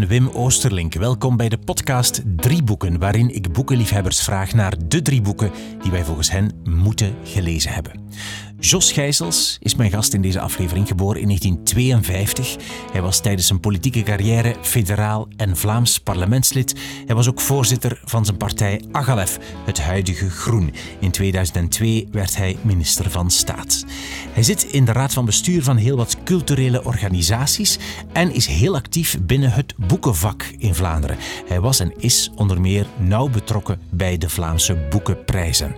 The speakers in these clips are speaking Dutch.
ben Wim Oosterlink. Welkom bij de podcast Drie Boeken, waarin ik boekenliefhebbers vraag naar de drie boeken die wij volgens hen moeten gelezen hebben. Jos Gijsels is mijn gast in deze aflevering, geboren in 1952. Hij was tijdens zijn politieke carrière federaal en Vlaams parlementslid. Hij was ook voorzitter van zijn partij Agalef, het huidige Groen. In 2002 werd hij minister van Staat. Hij zit in de raad van bestuur van heel wat culturele organisaties en is heel actief binnen het boekenvak in Vlaanderen. Hij was en is onder meer nauw betrokken bij de Vlaamse boekenprijzen.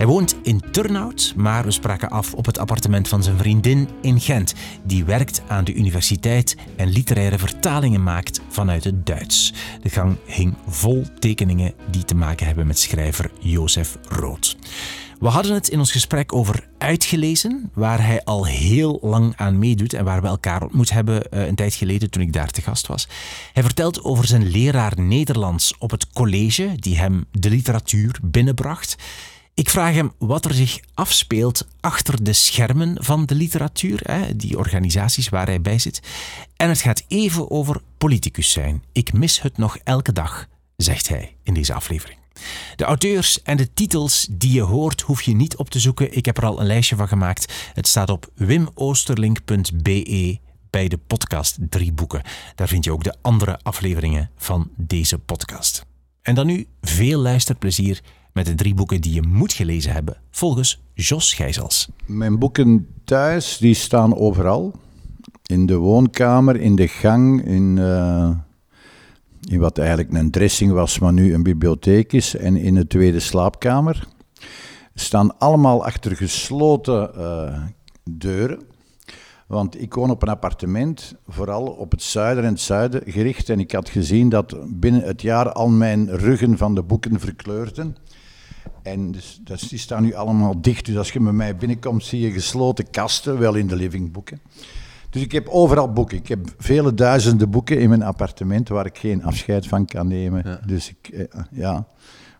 Hij woont in Turnhout, maar we spraken af op het appartement van zijn vriendin in Gent. Die werkt aan de universiteit en literaire vertalingen maakt vanuit het Duits. De gang hing vol tekeningen die te maken hebben met schrijver Jozef Rood. We hadden het in ons gesprek over Uitgelezen, waar hij al heel lang aan meedoet en waar we elkaar ontmoet hebben uh, een tijd geleden toen ik daar te gast was. Hij vertelt over zijn leraar Nederlands op het college die hem de literatuur binnenbracht. Ik vraag hem wat er zich afspeelt achter de schermen van de literatuur, hè, die organisaties waar hij bij zit. En het gaat even over politicus zijn. Ik mis het nog elke dag, zegt hij in deze aflevering. De auteurs en de titels die je hoort, hoef je niet op te zoeken. Ik heb er al een lijstje van gemaakt. Het staat op wimoosterlink.be bij de podcast Drie Boeken. Daar vind je ook de andere afleveringen van deze podcast. En dan nu veel luisterplezier met de drie boeken die je moet gelezen hebben, volgens Jos Gijzels. Mijn boeken thuis, die staan overal. In de woonkamer, in de gang, in, uh, in wat eigenlijk een dressing was, maar nu een bibliotheek is, en in de tweede slaapkamer. Staan allemaal achter gesloten uh, deuren. Want ik woon op een appartement, vooral op het zuiden en het zuiden gericht. En ik had gezien dat binnen het jaar al mijn ruggen van de boeken verkleurden. En dus, dus, die staan nu allemaal dicht. Dus als je bij mij binnenkomt, zie je gesloten kasten, wel in de livingboeken. Dus ik heb overal boeken. Ik heb vele duizenden boeken in mijn appartement waar ik geen afscheid van kan nemen. Dus ik, eh, ja,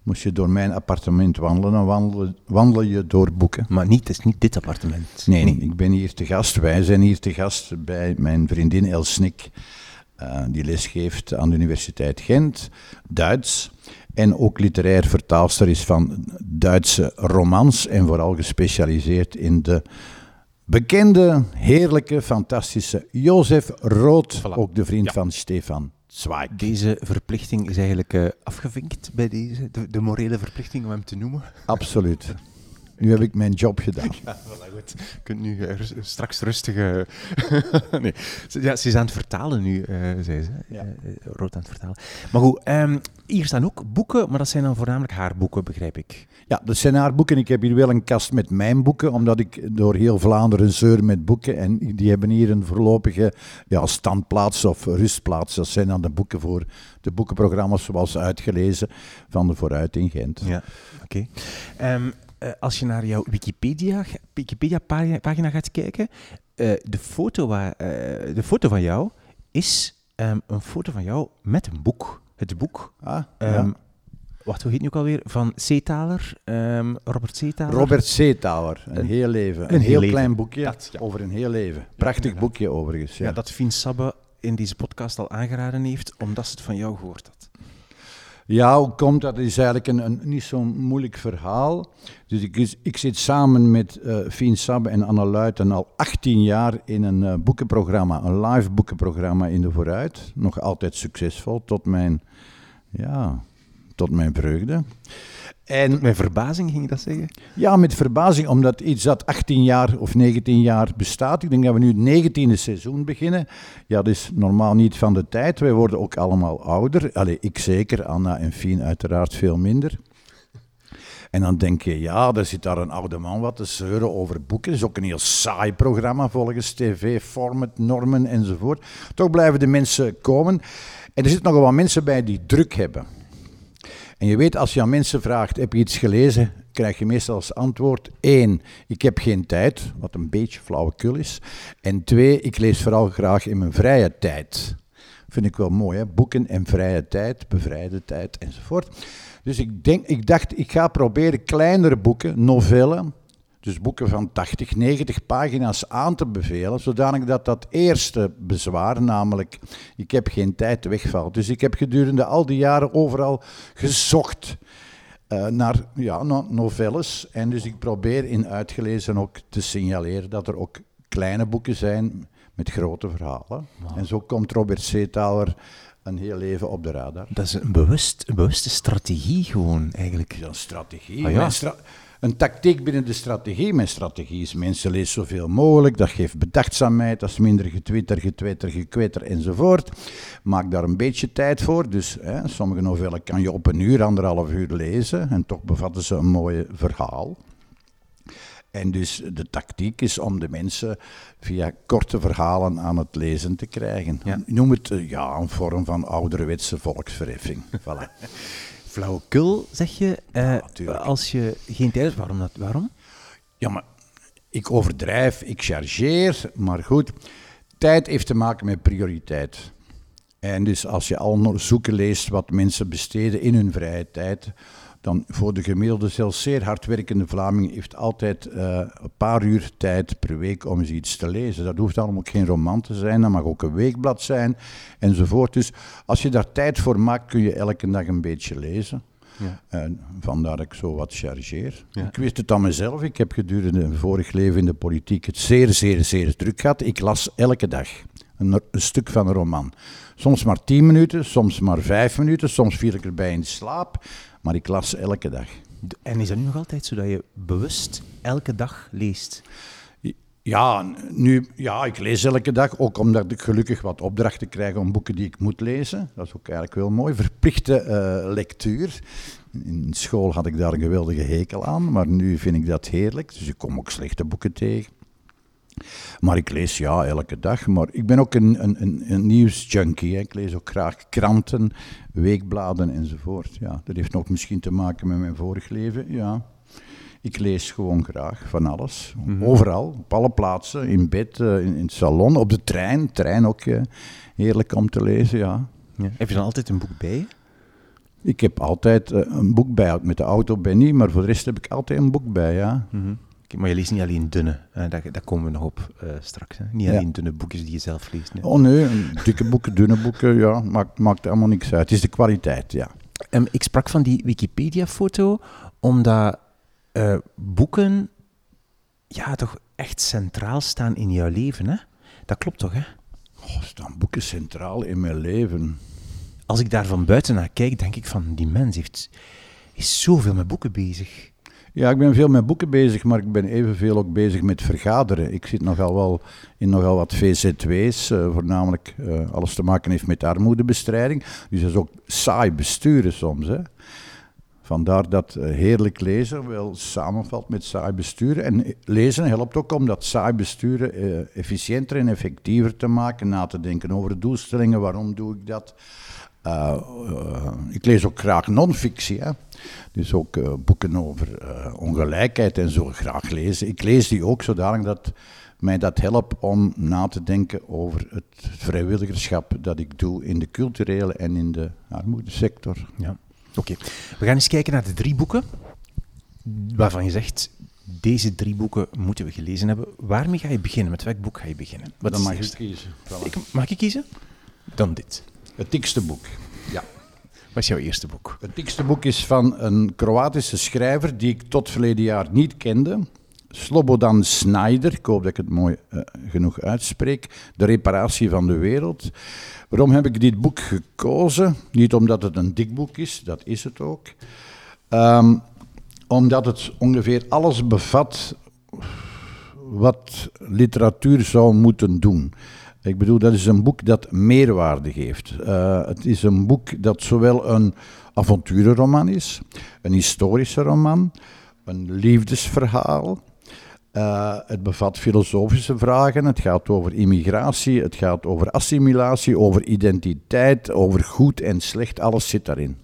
moest je door mijn appartement wandelen, dan wandel, wandel je door boeken. Maar niet, het is niet dit appartement. Nee, nee, ik ben hier te gast. Wij zijn hier te gast bij mijn vriendin El Snik, uh, die lesgeeft aan de Universiteit Gent, Duits en ook literair vertaalster is van Duitse romans en vooral gespecialiseerd in de bekende, heerlijke, fantastische Jozef Rood, ook de vriend van Stefan Zweig. Deze verplichting is eigenlijk uh, afgevinkt bij deze, de, de morele verplichting om hem te noemen. Absoluut. Nu heb ik mijn job gedaan. Ja, voilà, goed. Je kunt nu uh, straks rustig... Uh, nee. Ja, ze is aan het vertalen nu, uh, zei ze. Ja. rood aan het vertalen. Maar goed, um, hier staan ook boeken, maar dat zijn dan voornamelijk haar boeken, begrijp ik. Ja, dat zijn haar boeken. Ik heb hier wel een kast met mijn boeken, omdat ik door heel Vlaanderen zeur met boeken. En die hebben hier een voorlopige ja, standplaats of rustplaats. Dat zijn dan de boeken voor de boekenprogramma's zoals uitgelezen van de Vooruit in Gent. Ja, oké. Okay. Um, uh, als je naar jouw Wikipedia, Wikipedia pagina, pagina gaat kijken, uh, de, foto waar, uh, de foto van jou is um, een foto van jou met een boek. Het boek. Ah, um, ja. Wacht, hoe heet nu ook alweer? Van Zeetaler, um, Robert Zeetaler. Robert Zeetaler, een, een heel leven. Een, een heel, heel klein boekje dat, ja. over een heel leven. Prachtig ja, boekje overigens. Ja, dat Fien Sabbe in deze podcast al aangeraden heeft, omdat ze het van jou gehoord had. Ja, hoe komt dat? Is eigenlijk een, een niet zo'n moeilijk verhaal. Dus ik, ik zit samen met uh, Fien Sabbe en Anne Luiten al 18 jaar in een uh, boekenprogramma, een live boekenprogramma in de Vooruit. Nog altijd succesvol, tot mijn, ja, tot mijn vreugde. En, met verbazing ging je dat zeggen? Ja, met verbazing, omdat iets dat 18 jaar of 19 jaar bestaat. Ik denk dat we nu het 19e seizoen beginnen. Ja, dat is normaal niet van de tijd. Wij worden ook allemaal ouder. Allee, ik zeker, Anna en Fien uiteraard veel minder. En dan denk je, ja, er zit daar een oude man wat te zeuren over boeken. Dat is ook een heel saai programma volgens tv, format, normen enzovoort. Toch blijven de mensen komen. En er zitten nogal wat mensen bij die druk hebben. En je weet, als je aan mensen vraagt, heb je iets gelezen? Krijg je meestal als antwoord, één, ik heb geen tijd, wat een beetje flauwekul is. En twee, ik lees vooral graag in mijn vrije tijd. Vind ik wel mooi, hè? boeken en vrije tijd, bevrijde tijd enzovoort. Dus ik, denk, ik dacht, ik ga proberen kleinere boeken, novellen, dus boeken van 80, 90 pagina's aan te bevelen, zodanig dat dat eerste bezwaar, namelijk ik heb geen tijd, wegvalt. Dus ik heb gedurende al die jaren overal gezocht uh, naar ja, novelles. En dus ik probeer in uitgelezen ook te signaleren dat er ook kleine boeken zijn met grote verhalen. En zo komt Robert Seethaler een heel leven op de radar. Dat is een, bewust, een bewuste strategie gewoon, eigenlijk. een strategie. Ah, ja een tactiek binnen de strategie. Mijn strategie is mensen lezen zoveel mogelijk, dat geeft bedachtzaamheid, dat is minder getwitter, getwitter, gekwetter enzovoort. Maak daar een beetje tijd voor. Dus hè, sommige novellen kan je op een uur, anderhalf uur lezen en toch bevatten ze een mooi verhaal. En dus de tactiek is om de mensen via korte verhalen aan het lezen te krijgen. Ja. Noem het eh, ja, een vorm van ouderwetse volksverheffing. voilà. Flauwekul, zeg je, eh, als je geen tijd hebt. Waarom? Dat, waarom? Ja, maar ik overdrijf, ik chargeer, maar goed, tijd heeft te maken met prioriteit. En dus als je al zoeken leest wat mensen besteden in hun vrije tijd, dan voor de gemiddelde, zelfs zeer hardwerkende Vlaming, heeft altijd uh, een paar uur tijd per week om eens iets te lezen. Dat hoeft allemaal ook geen roman te zijn, dat mag ook een weekblad zijn, enzovoort. Dus als je daar tijd voor maakt, kun je elke dag een beetje lezen. Ja. En vandaar dat ik zo wat chargeer. Ik wist het aan mezelf. Ik heb gedurende een vorig leven in de politiek het zeer, zeer, zeer druk gehad. Ik las elke dag een, een stuk van een roman. Soms maar tien minuten, soms maar vijf minuten, soms viel ik erbij in slaap. Maar ik las elke dag. En is dat nu nog altijd zo dat je bewust elke dag leest? Ja, nu, ja, ik lees elke dag, ook omdat ik gelukkig wat opdrachten krijg om boeken die ik moet lezen. Dat is ook eigenlijk wel mooi. Verplichte uh, lectuur. In school had ik daar een geweldige hekel aan, maar nu vind ik dat heerlijk. Dus ik kom ook slechte boeken tegen. Maar ik lees ja elke dag. Maar ik ben ook een, een, een, nieuwsjunkie. Ik lees ook graag kranten, weekbladen enzovoort. Ja, dat heeft nog misschien te maken met mijn vorig leven. Ja. Ik lees gewoon graag van alles. Mhm. Overal, op alle plaatsen. In bed, eh, in, het salon, op de trein. Trein ook uh, heerlijk om te lezen, ja. ja. Heb je dan altijd een boek bij je? Ik heb altijd uh, een boek bij. Met de auto ben ik, maar voor de rest heb ik altijd een boek bij, ja. Mm maar je leest niet alleen dunne, uh, daar, daar, komen we nog op uh, straks. Hè? Niet alleen dunne boekjes die je zelf leest. Nee. Oh nee, dikke boeken, dunne boeken, ja, maakt, maakt allemaal niks uit. Het is de kwaliteit, ja. Um, ik sprak van die Wikipedia-foto, omdat uh, boeken ja, toch echt centraal staan in jouw leven. Hè? Dat klopt toch, hè? Oh, staan boeken centraal in mijn leven? Als ik daar van buiten naar kijk, denk ik van, die mens heeft, is zoveel met boeken bezig. Ja, ik ben veel met boeken bezig, maar ik ben evenveel ook bezig met vergaderen. Ik zit nogal wel in nogal wat VZW's, uh, eh, voornamelijk uh, alles te maken heeft met armoedebestrijding. Dus dat is ook saai besturen soms. Hè. Vandaar dat uh, heerlijk lezen wel samenvalt met saai besturen. En lezen helpt ook om dat saai besturen efficiënter en effectiever te maken, na te denken over doelstellingen, waarom doe ik dat. Ik lees ook graag non-fictie. Hè. Dus ook uh, boeken over ongelijkheid en zo graag lezen. Ik lees die ook zodanig dat mij dat helpt om na te denken over het vrijwilligerschap dat ik doe in de culturele en in de armoedesector. Ja. Oké, we gaan eens kijken naar de drie boeken waarvan je zegt, deze drie boeken moeten we gelezen hebben. Waarmee ga je beginnen? Met welk boek ga je beginnen? Wat Dan mag ik kiezen. Ik, mag ik kiezen? Dan dit. Het dikste boek. Ja. Wat is jouw eerste boek? Het dikste boek is van een Kroatische schrijver die ik tot verleden jaar niet kende. Slobodan Snyder, ik hoop dat ik het mooi uh, genoeg uitspreek, De reparatie van de wereld. Waarom heb ik dit boek gekozen? Niet omdat het een dik boek is, dat is het ook. Um, omdat het ongeveer alles bevat wat literatuur zou moeten doen. Ik bedoel, dat is een boek dat meerwaarde geeft. Uh, het is een boek dat zowel een avonturenroman is, een historische roman, een liefdesverhaal. Uh, het bevat filosofische vragen, het gaat over immigratie, het gaat over assimilatie, over identiteit, over goed en slecht, alles zit daarin.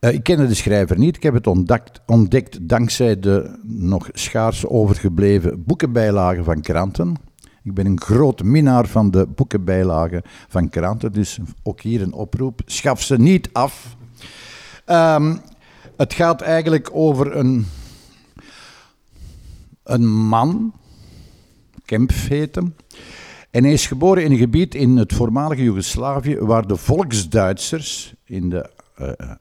Uh, ik kende de schrijver niet, ik heb het ontdekt, ontdekt dankzij de nog schaars overgebleven boekenbijlagen van kranten. Ik ben een groot minnaar van de boekenbijlagen van kranten, dus ook hier een oproep. Schaf ze niet af. Um, het gaat eigenlijk over een, een man, Kemp heet hem. En hij is geboren in een gebied in het voormalige Joegoslavië waar de volksduitsers in de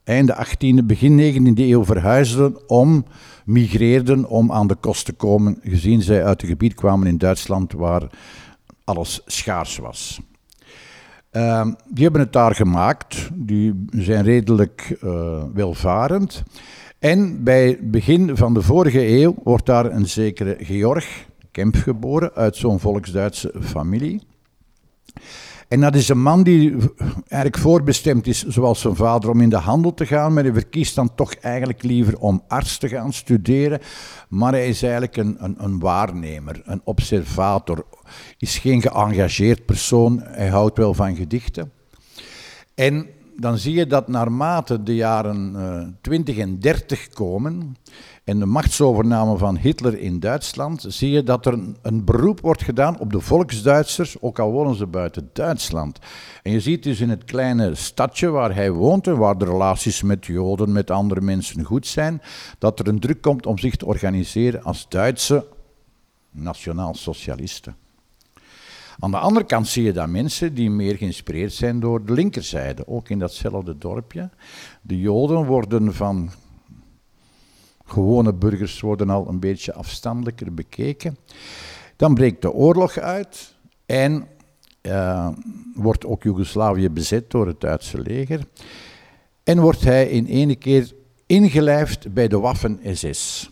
einde 18e, begin 19e eeuw verhuisden om, migreerden om aan de kost te komen, gezien zij uit het gebied kwamen in Duitsland waar alles schaars was. Uh, die hebben het daar gemaakt, die zijn redelijk uh, welvarend. En bij het begin van de vorige eeuw wordt daar een zekere Georg Kemp geboren uit zo'n volksduitse familie. En dat is een man die eigenlijk voorbestemd is, zoals zijn vader, om in de handel te gaan, maar hij verkiest dan toch eigenlijk liever om arts te gaan studeren. Maar hij is eigenlijk een, een, een waarnemer, een observator, is geen geëngageerd persoon, hij houdt wel van gedichten. En dan zie je dat naarmate de jaren uh, eh, 20 en 30 komen, en de machtsovername van Hitler in Duitsland, zie je dat er een, beroep wordt gedaan op de volksduitsers, ook al wonen ze buiten Duitsland. En je ziet dus in het kleine stadje waar hij woont en waar de relaties met Joden, met andere mensen goed zijn, dat er een druk komt om zich te organiseren als Duitse nationaal-socialisten. Aan de andere kant zie je dan mensen die meer geïnspireerd zijn door de linkerzijde, ook in datzelfde dorpje. De Joden worden van gewone burgers worden al een beetje afstandelijker bekeken. Dan breekt de oorlog uit en uh, wordt ook Joegoslavië bezet door het Duitse leger. En wordt hij in ene keer ingelijfd bij de Waffen-SS.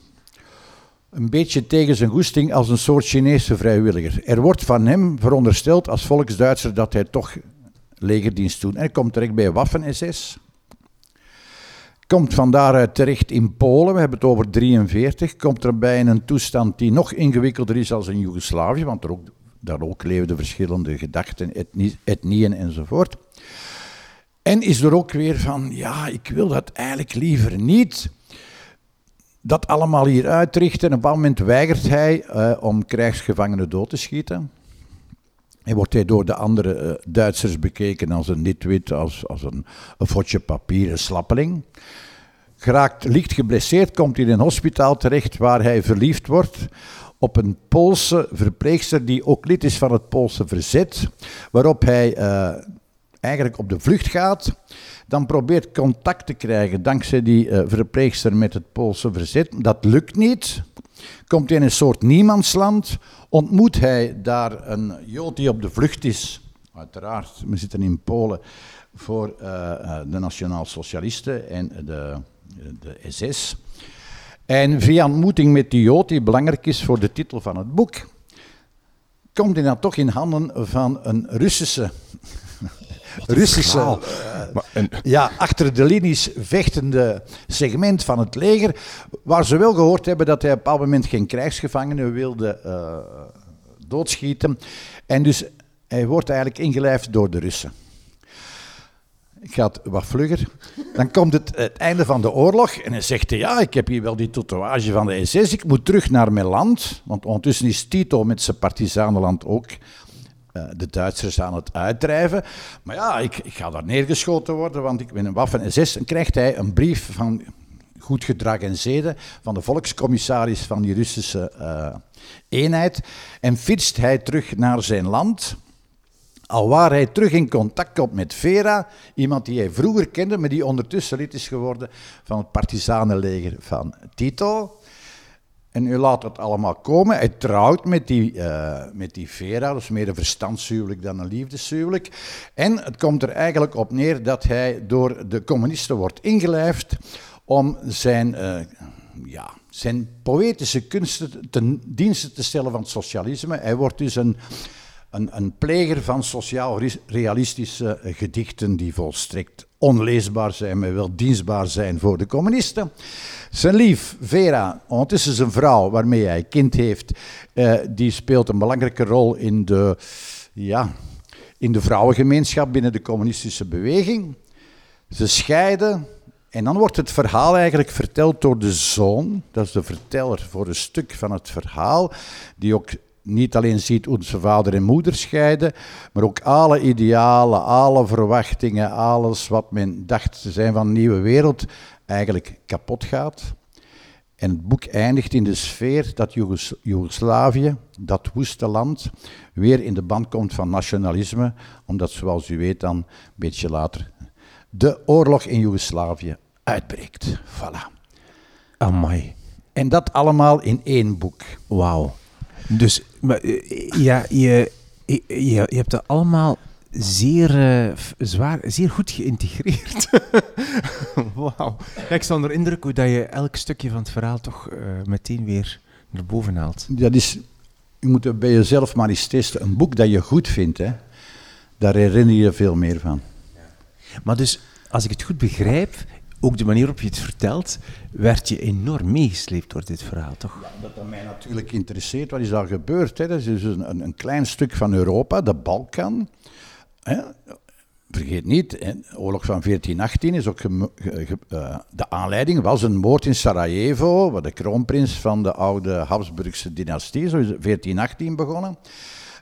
Een beetje tegen zijn goesting als een soort Chinese vrijwilliger. Er wordt van hem verondersteld als volksduitser dat hij toch legerdienst doet. En hij komt terecht bij Waffen-SS. Komt van daaruit terecht in Polen, we hebben het over 43, komt erbij in een toestand die nog ingewikkelder is als in Joegoslavië, want er ook, daar ook leefden verschillende gedachten, etnie, etnieën enzovoort. En is er ook weer van, ja, ik wil dat eigenlijk liever niet. Dat allemaal hier uitrichten. En op een moment weigert hij uh, om krijgsgevangenen dood te schieten. En wordt hij door de andere uh, Duitsers bekeken als een nitwit, als, als een, een fotje papier, een slappeling. Geraakt licht geblesseerd, komt hij in een hospitaal terecht waar hij verliefd wordt op een Poolse verpleegster die ook lid is van het Poolse verzet, waarop hij uh, eigenlijk op de vlucht gaat. Dan probeert contact te krijgen dankzij die uh, verpleegster met het Poolse verzet. Dat lukt niet. Komt hij in een soort niemandsland, ontmoet hij daar een Jood die op de vlucht is. Uiteraard, we zitten in Polen voor uh, de Nationaal Socialisten en de, de SS. En via ontmoeting met die Jood, die belangrijk is voor de titel van het boek, komt hij dan toch in handen van een Russische Russische, uh, ja, achter de linies vechtende segment van het leger, waar ze wel gehoord hebben dat hij op een bepaald moment geen krijgsgevangenen wilde uh, doodschieten. En dus hij wordt eigenlijk ingelijfd door de Russen. Ik ga het wat vlugger. Dan komt het, het einde van de oorlog en hij zegt: Ja, ik heb hier wel die tatoeage van de SS, ik moet terug naar mijn land. Want ondertussen is Tito met zijn partisanenland ook de Duitsers aan het uitdrijven. Maar ja, ik, ik, ga daar neergeschoten worden, want ik ben een Waffen-SS. En krijgt hij een brief van goed gedrag en zeden van de volkscommissaris van die Russische uh, eenheid. En fietst hij terug naar zijn land. Al waar hij terug in contact komt met Vera, iemand die hij vroeger kende, maar die ondertussen lid is geworden van het partisanenleger van Tito. En u laat het allemaal komen. Hij trouwt met die, uh, met die Vera, is meer een verstandshuwelijk dan een liefdeshuwelijk. En het komt er eigenlijk op neer dat hij door de communisten wordt ingelijfd om zijn, uh, ja, zijn poëtische kunsten ten dienste te stellen van het socialisme. Hij wordt dus een, een, pleger van sociaal-realistische gedichten die volstrekt onleesbaar zijn, maar wel dienstbaar zijn voor de communisten. Zijn lief, Vera, ondertussen zijn vrouw waarmee hij kind heeft, uh, die speelt een belangrijke rol in de, ja, in de vrouwengemeenschap binnen de communistische beweging. Ze scheiden en dan wordt het verhaal eigenlijk verteld door de zoon, dat is de verteller voor een stuk van het verhaal, die ook niet alleen ziet zijn vader en moeder scheiden, maar ook alle idealen, alle verwachtingen, alles wat men dacht te zijn van een nieuwe wereld, eigenlijk kapot gaat. En het boek eindigt in de sfeer dat Joegoslavië, dat woeste land, weer in de band komt van nationalisme, omdat, zoals u weet, dan een beetje later de oorlog in Joegoslavië uitbreekt. Voilà. Amai. En dat allemaal in één boek. Wauw. Dus maar, eh, ja, je, je, je hebt dat allemaal zeer, uh, zwaar, zeer goed geïntegreerd. Wauw. ik sta onder indruk hoe dat je elk stukje van het verhaal toch uh, meteen weer naar boven haalt. Dat is, je moet bij jezelf maar eens testen. Een boek dat je goed vindt, hè, daar herinner je je veel meer van. Maar dus, als ik het goed begrijp, ook de manier waarop je het vertelt, werd je enorm meegesleept door dit verhaal, toch? Ja, dat mij natuurlijk interesseert. Wat is daar gebeurd? Hè? Dat is dus een, een klein stuk van Europa, de Balkan. Hè? Vergeet niet, de oorlog van 1418 is ook uh, de aanleiding was een moord in Sarajevo, waar de kroonprins van de oude Habsburgse dynastie, zo is 1418 begonnen.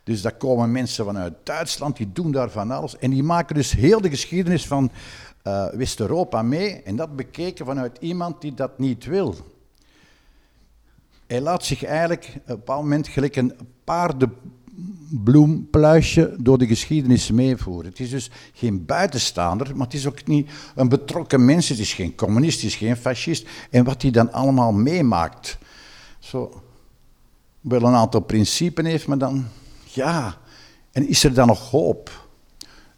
Dus daar komen mensen vanuit Duitsland, die doen daar van alles. En die maken dus heel de geschiedenis van uh, West-Europa mee. En dat bekeken vanuit iemand die dat niet wil. Hij laat zich eigenlijk op een bepaald moment gelijk een paardenbloempluisje door de geschiedenis meevoeren. Het is dus geen buitenstaander, maar het is ook niet een betrokken mens. Het is geen communist, het is geen fascist. En wat hij dan allemaal meemaakt. Zo, wel een aantal principes heeft, maar dan ja, en is er dan nog hoop?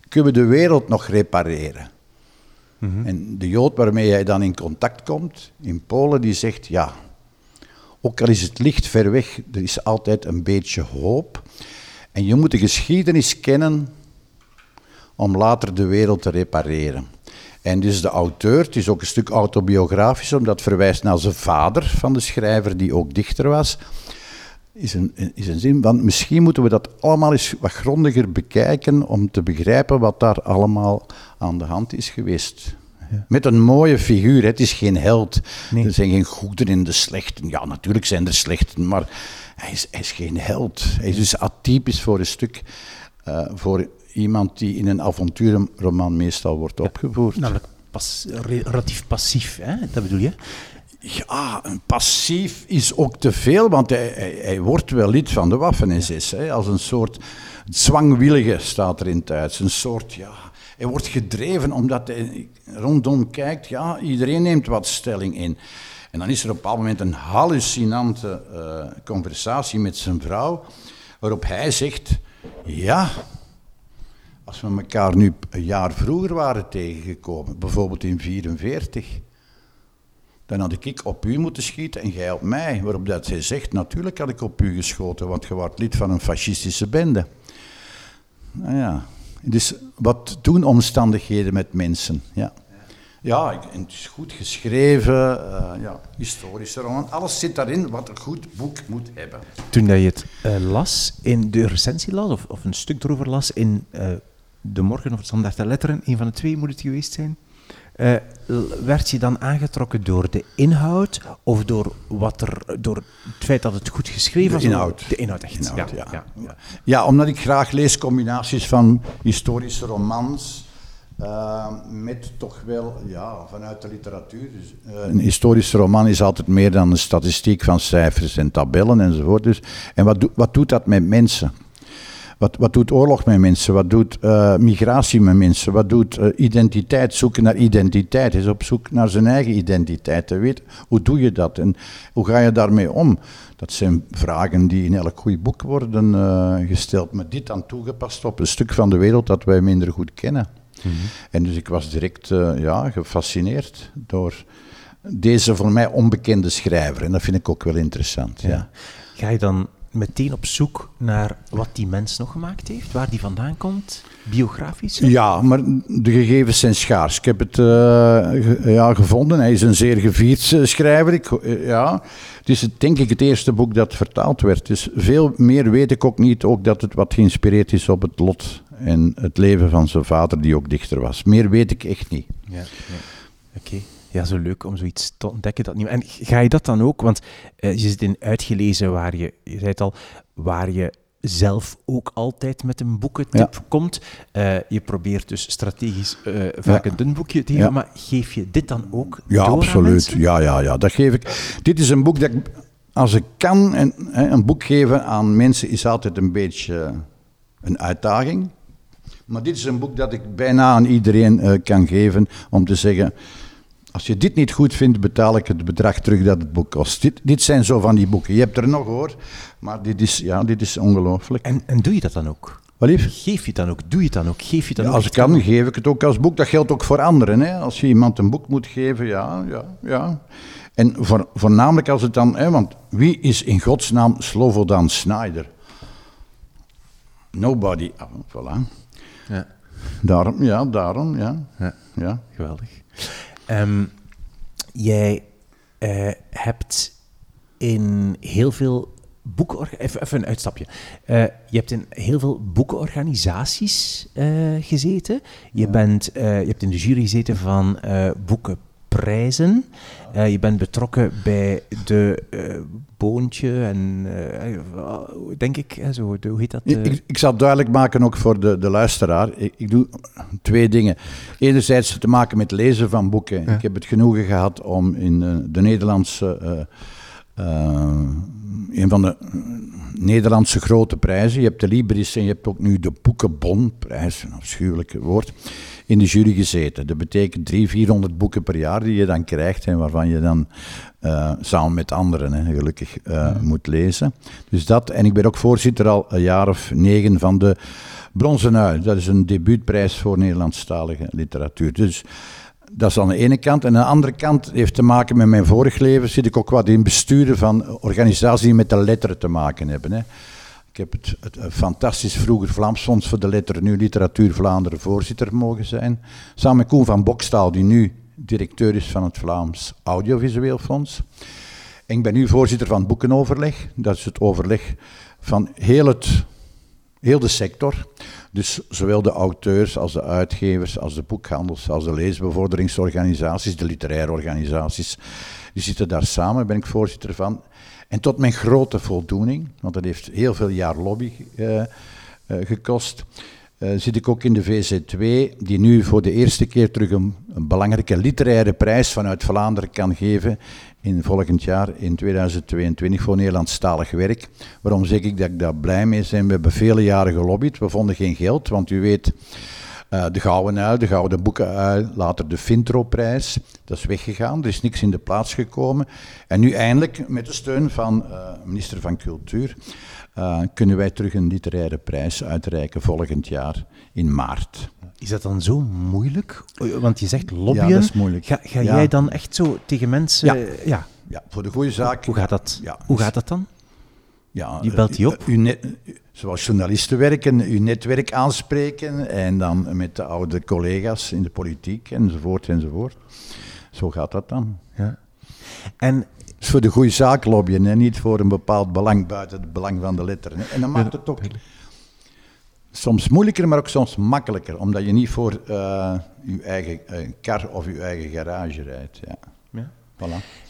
Kunnen we de wereld nog repareren? Mhm. En de Jood waarmee jij dan in contact komt, in Polen, die zegt ja, ook al is het licht ver weg, er is altijd een beetje hoop. En je moet de geschiedenis kennen om later de wereld te repareren. En dus de auteur, het is ook een stuk autobiografisch, omdat het verwijst naar zijn vader van de schrijver, die ook dichter was is een, is een zin, want misschien moeten we dat allemaal eens wat grondiger bekijken om te begrijpen wat daar allemaal aan de hand is geweest. Ja. Met een mooie figuur, het is geen held. Er zijn geen goeden en de slechten. Ja, natuurlijk zijn er slechten, maar hij is, hij is geen held. Hij is dus atypisch voor een stuk, uh, voor iemand die in een avonturenroman meestal wordt opgevoerd. Namelijk pas, relatief passief, hè? dat bedoel je? Ja, een passief is ook te veel, want hij, hij, wordt wel lid van de Waffen-SS. Als een soort zwangwillige staat er in het Een soort, ja, hij wordt gedreven omdat hij rondom kijkt. Ja, iedereen neemt wat stelling in. En dan is er op een bepaald moment een hallucinante uh, conversatie met zijn vrouw, waarop hij zegt: Ja, als we elkaar nu een jaar vroeger waren tegengekomen, bijvoorbeeld in 1944 dan had ik op u moeten schieten en jij op mij. Waarop dat zij zegt, natuurlijk had ik op u geschoten, want je wordt lid van een fascistische bende. Nou ja, dus wat doen omstandigheden met mensen? Ja, ja het is goed geschreven, uh, ja, historische roman, alles zit daarin wat een goed boek moet hebben. Toen je het uh, las, in de recensie las, of, of, een stuk erover las, in uh, De Morgen of Standaard de Letteren, een van de twee moet het geweest zijn, uh, werd je dan aangetrokken door de inhoud of door, wat er, door het feit dat het goed geschreven was? De inhoud. De inhoud, echt. Inhoud, ja. Ja. Ja. ja. omdat ik graag lees combinaties van historische romans uh, met toch wel ja, vanuit de literatuur. Dus, uh, een historische roman is altijd meer dan een statistiek van cijfers en tabellen enzovoort. Dus, en wat, do, wat doet dat met mensen? Wat, wat doet oorlog met mensen? Wat doet uh, migratie met mensen? Wat doet uh, identiteit? Zoeken naar identiteit. Is op zoek naar zijn eigen identiteit. Weet, hoe doe je dat en hoe ga je daarmee om? Dat zijn vragen die in elk goed boek worden uh, gesteld. Maar dit dan toegepast op een stuk van de wereld dat wij minder goed kennen. Mm -hmm. En dus ik was direct ja, gefascineerd door deze voor mij onbekende schrijver. En dat vind ik ook wel interessant. Ja. ja. Ga je dan meteen op zoek naar wat die mens nog gemaakt heeft, waar die vandaan komt, biografisch? Ja, maar de gegevens zijn schaars. Ik heb het uh, ja, gevonden. Hij is een zeer gevierd eh, schrijver. Ik, uh, ja. Het is denk ik het eerste boek dat vertaald werd. Dus veel meer weet ik ook niet. Ook dat het wat geïnspireerd is op het lot en het leven van zijn vader, die ook dichter was. Meer weet ik echt niet. Ja, ja. oké ja, zo leuk om zoiets te ontdekken. Dat niet... En ga je dat dan ook, want uh, je zit in uitgelezen waar je, je zei het al, waar je zelf ook altijd met een boekentip komt. Uh, je probeert dus strategisch uh, vaak een dun boekje te geven, maar geef je dit dan ook Ja, door absoluut. Ja, ja, ja, dat geef ik. Dit is een boek dat ik, als ik kan, een, een boek geven aan mensen is altijd een beetje een uitdaging. Maar dit is een boek dat ik bijna aan iedereen uh, kan geven om te zeggen als je dit niet goed vindt, betaal ik het bedrag terug dat het boek kost. Dit, dit zijn zo van die boeken. Je hebt er nog hoor, maar dit is, ja, dit is ongelooflijk. En, en doe je dat dan ook? Geef je het dan ook? Doe je het dan ook? Geef je het dan ja? Als ik kan, geef ik het ook als boek. Dat geldt ook voor anderen. Hè. Als je iemand een boek moet geven, ja, ja, ja. En voor, voornamelijk als het dan, hè, want wie is in godsnaam Slobodan Snyder? Nobody. Ah, voilà. Ja. Daarom, ja, daarom, ja. ja. ja. Geweldig. Um, jij uh, hebt in heel veel boeken... Even, even een uitstapje. Uh, je hebt in heel veel boekenorganisaties uh, gezeten. Je, ja. bent, je hebt in de jury gezeten van boeken prijzen. Uh, je bent betrokken bij de uh, Boontje en uh, denk ik, zo, hoe heet dat? Ik, ik, zal duidelijk maken ook voor de, de luisteraar. Ik, ik doe twee dingen. Enerzijds te maken met lezen van boeken. Ja. Ik heb het genoegen gehad om in de Nederlandse een van de Nederlandse grote prijzen. Je hebt de Libris en je hebt ook nu de Boekenbonprijs, een afschuwelijk woord, in de jury gezeten. Dat betekent 300, 400 boeken per jaar die je dan krijgt en waarvan je dan uh, samen met anderen hè, gelukkig uh, moet lezen. Dus dat, en ik ben ook voorzitter al een jaar of negen van de Bronzen Uil. Dat is een debuutprijs voor Nederlandstalige literatuur. Dus dat is aan de ene kant. En aan de andere kant heeft te maken met mijn vorig leven. Zit ik ook wat in besturen van organisaties die met de letteren te maken hebben. Hè. Ik heb het, fantastisch vroeger Vlaams Fonds voor de Letteren, nu Literatuur Vlaanderen, voorzitter mogen zijn. Samen met Koen van Bokstaal, die nu directeur is van het Vlaams Audiovisueel Fonds. En ik ben nu voorzitter van het Boekenoverleg. Dat is het overleg van heel, het, heel de sector. Dus zowel de auteurs als de uitgevers, als de boekhandels, als de leesbevorderingsorganisaties, de literaire organisaties, die zitten daar samen, ben ik voorzitter van. En tot mijn grote voldoening, want dat heeft heel veel jaar lobby uh, uh, gekost, uh, zit ik ook in de VZ2, die nu voor de eerste keer terug een, belangrijke literaire prijs vanuit Vlaanderen kan geven in volgend jaar, in 2022, voor Nederlandstalig werk. Waarom zeg ik dat ik daar blij mee ben? We hebben vele jaren gelobbyd, we vonden geen geld, want u weet... Uh, de Gouden Uil, de Gouden Boekenuil, later de Fintro-prijs. Dat is weggegaan, er is niks in de plaats gekomen. En nu eindelijk, met de steun van uh, minister van Cultuur, uh, kunnen wij terug een literaire prijs uitreiken volgend jaar in maart. Is dat dan zo moeilijk? Want je zegt lobbyen. Ja, dat is moeilijk. Ga, ga ja. jij dan echt zo tegen mensen... Ja, ja. ja voor de goede zaak. Hoe gaat dat, Hoe gaat dat dan? Ja, je belt die op? U, net, zoals journalisten werken, uw netwerk aanspreken en dan met de oude collega's in de politiek enzovoort enzovoort. Zo gaat dat dan. Ja. En voor de goede zaak lobbyen en niet voor een bepaald belang buiten het belang van de letteren. En dan maakt het ook soms moeilijker, maar ook soms makkelijker, omdat je niet voor uh, je eigen uh, kar of je eigen garage rijdt. Ja. ja. Voilà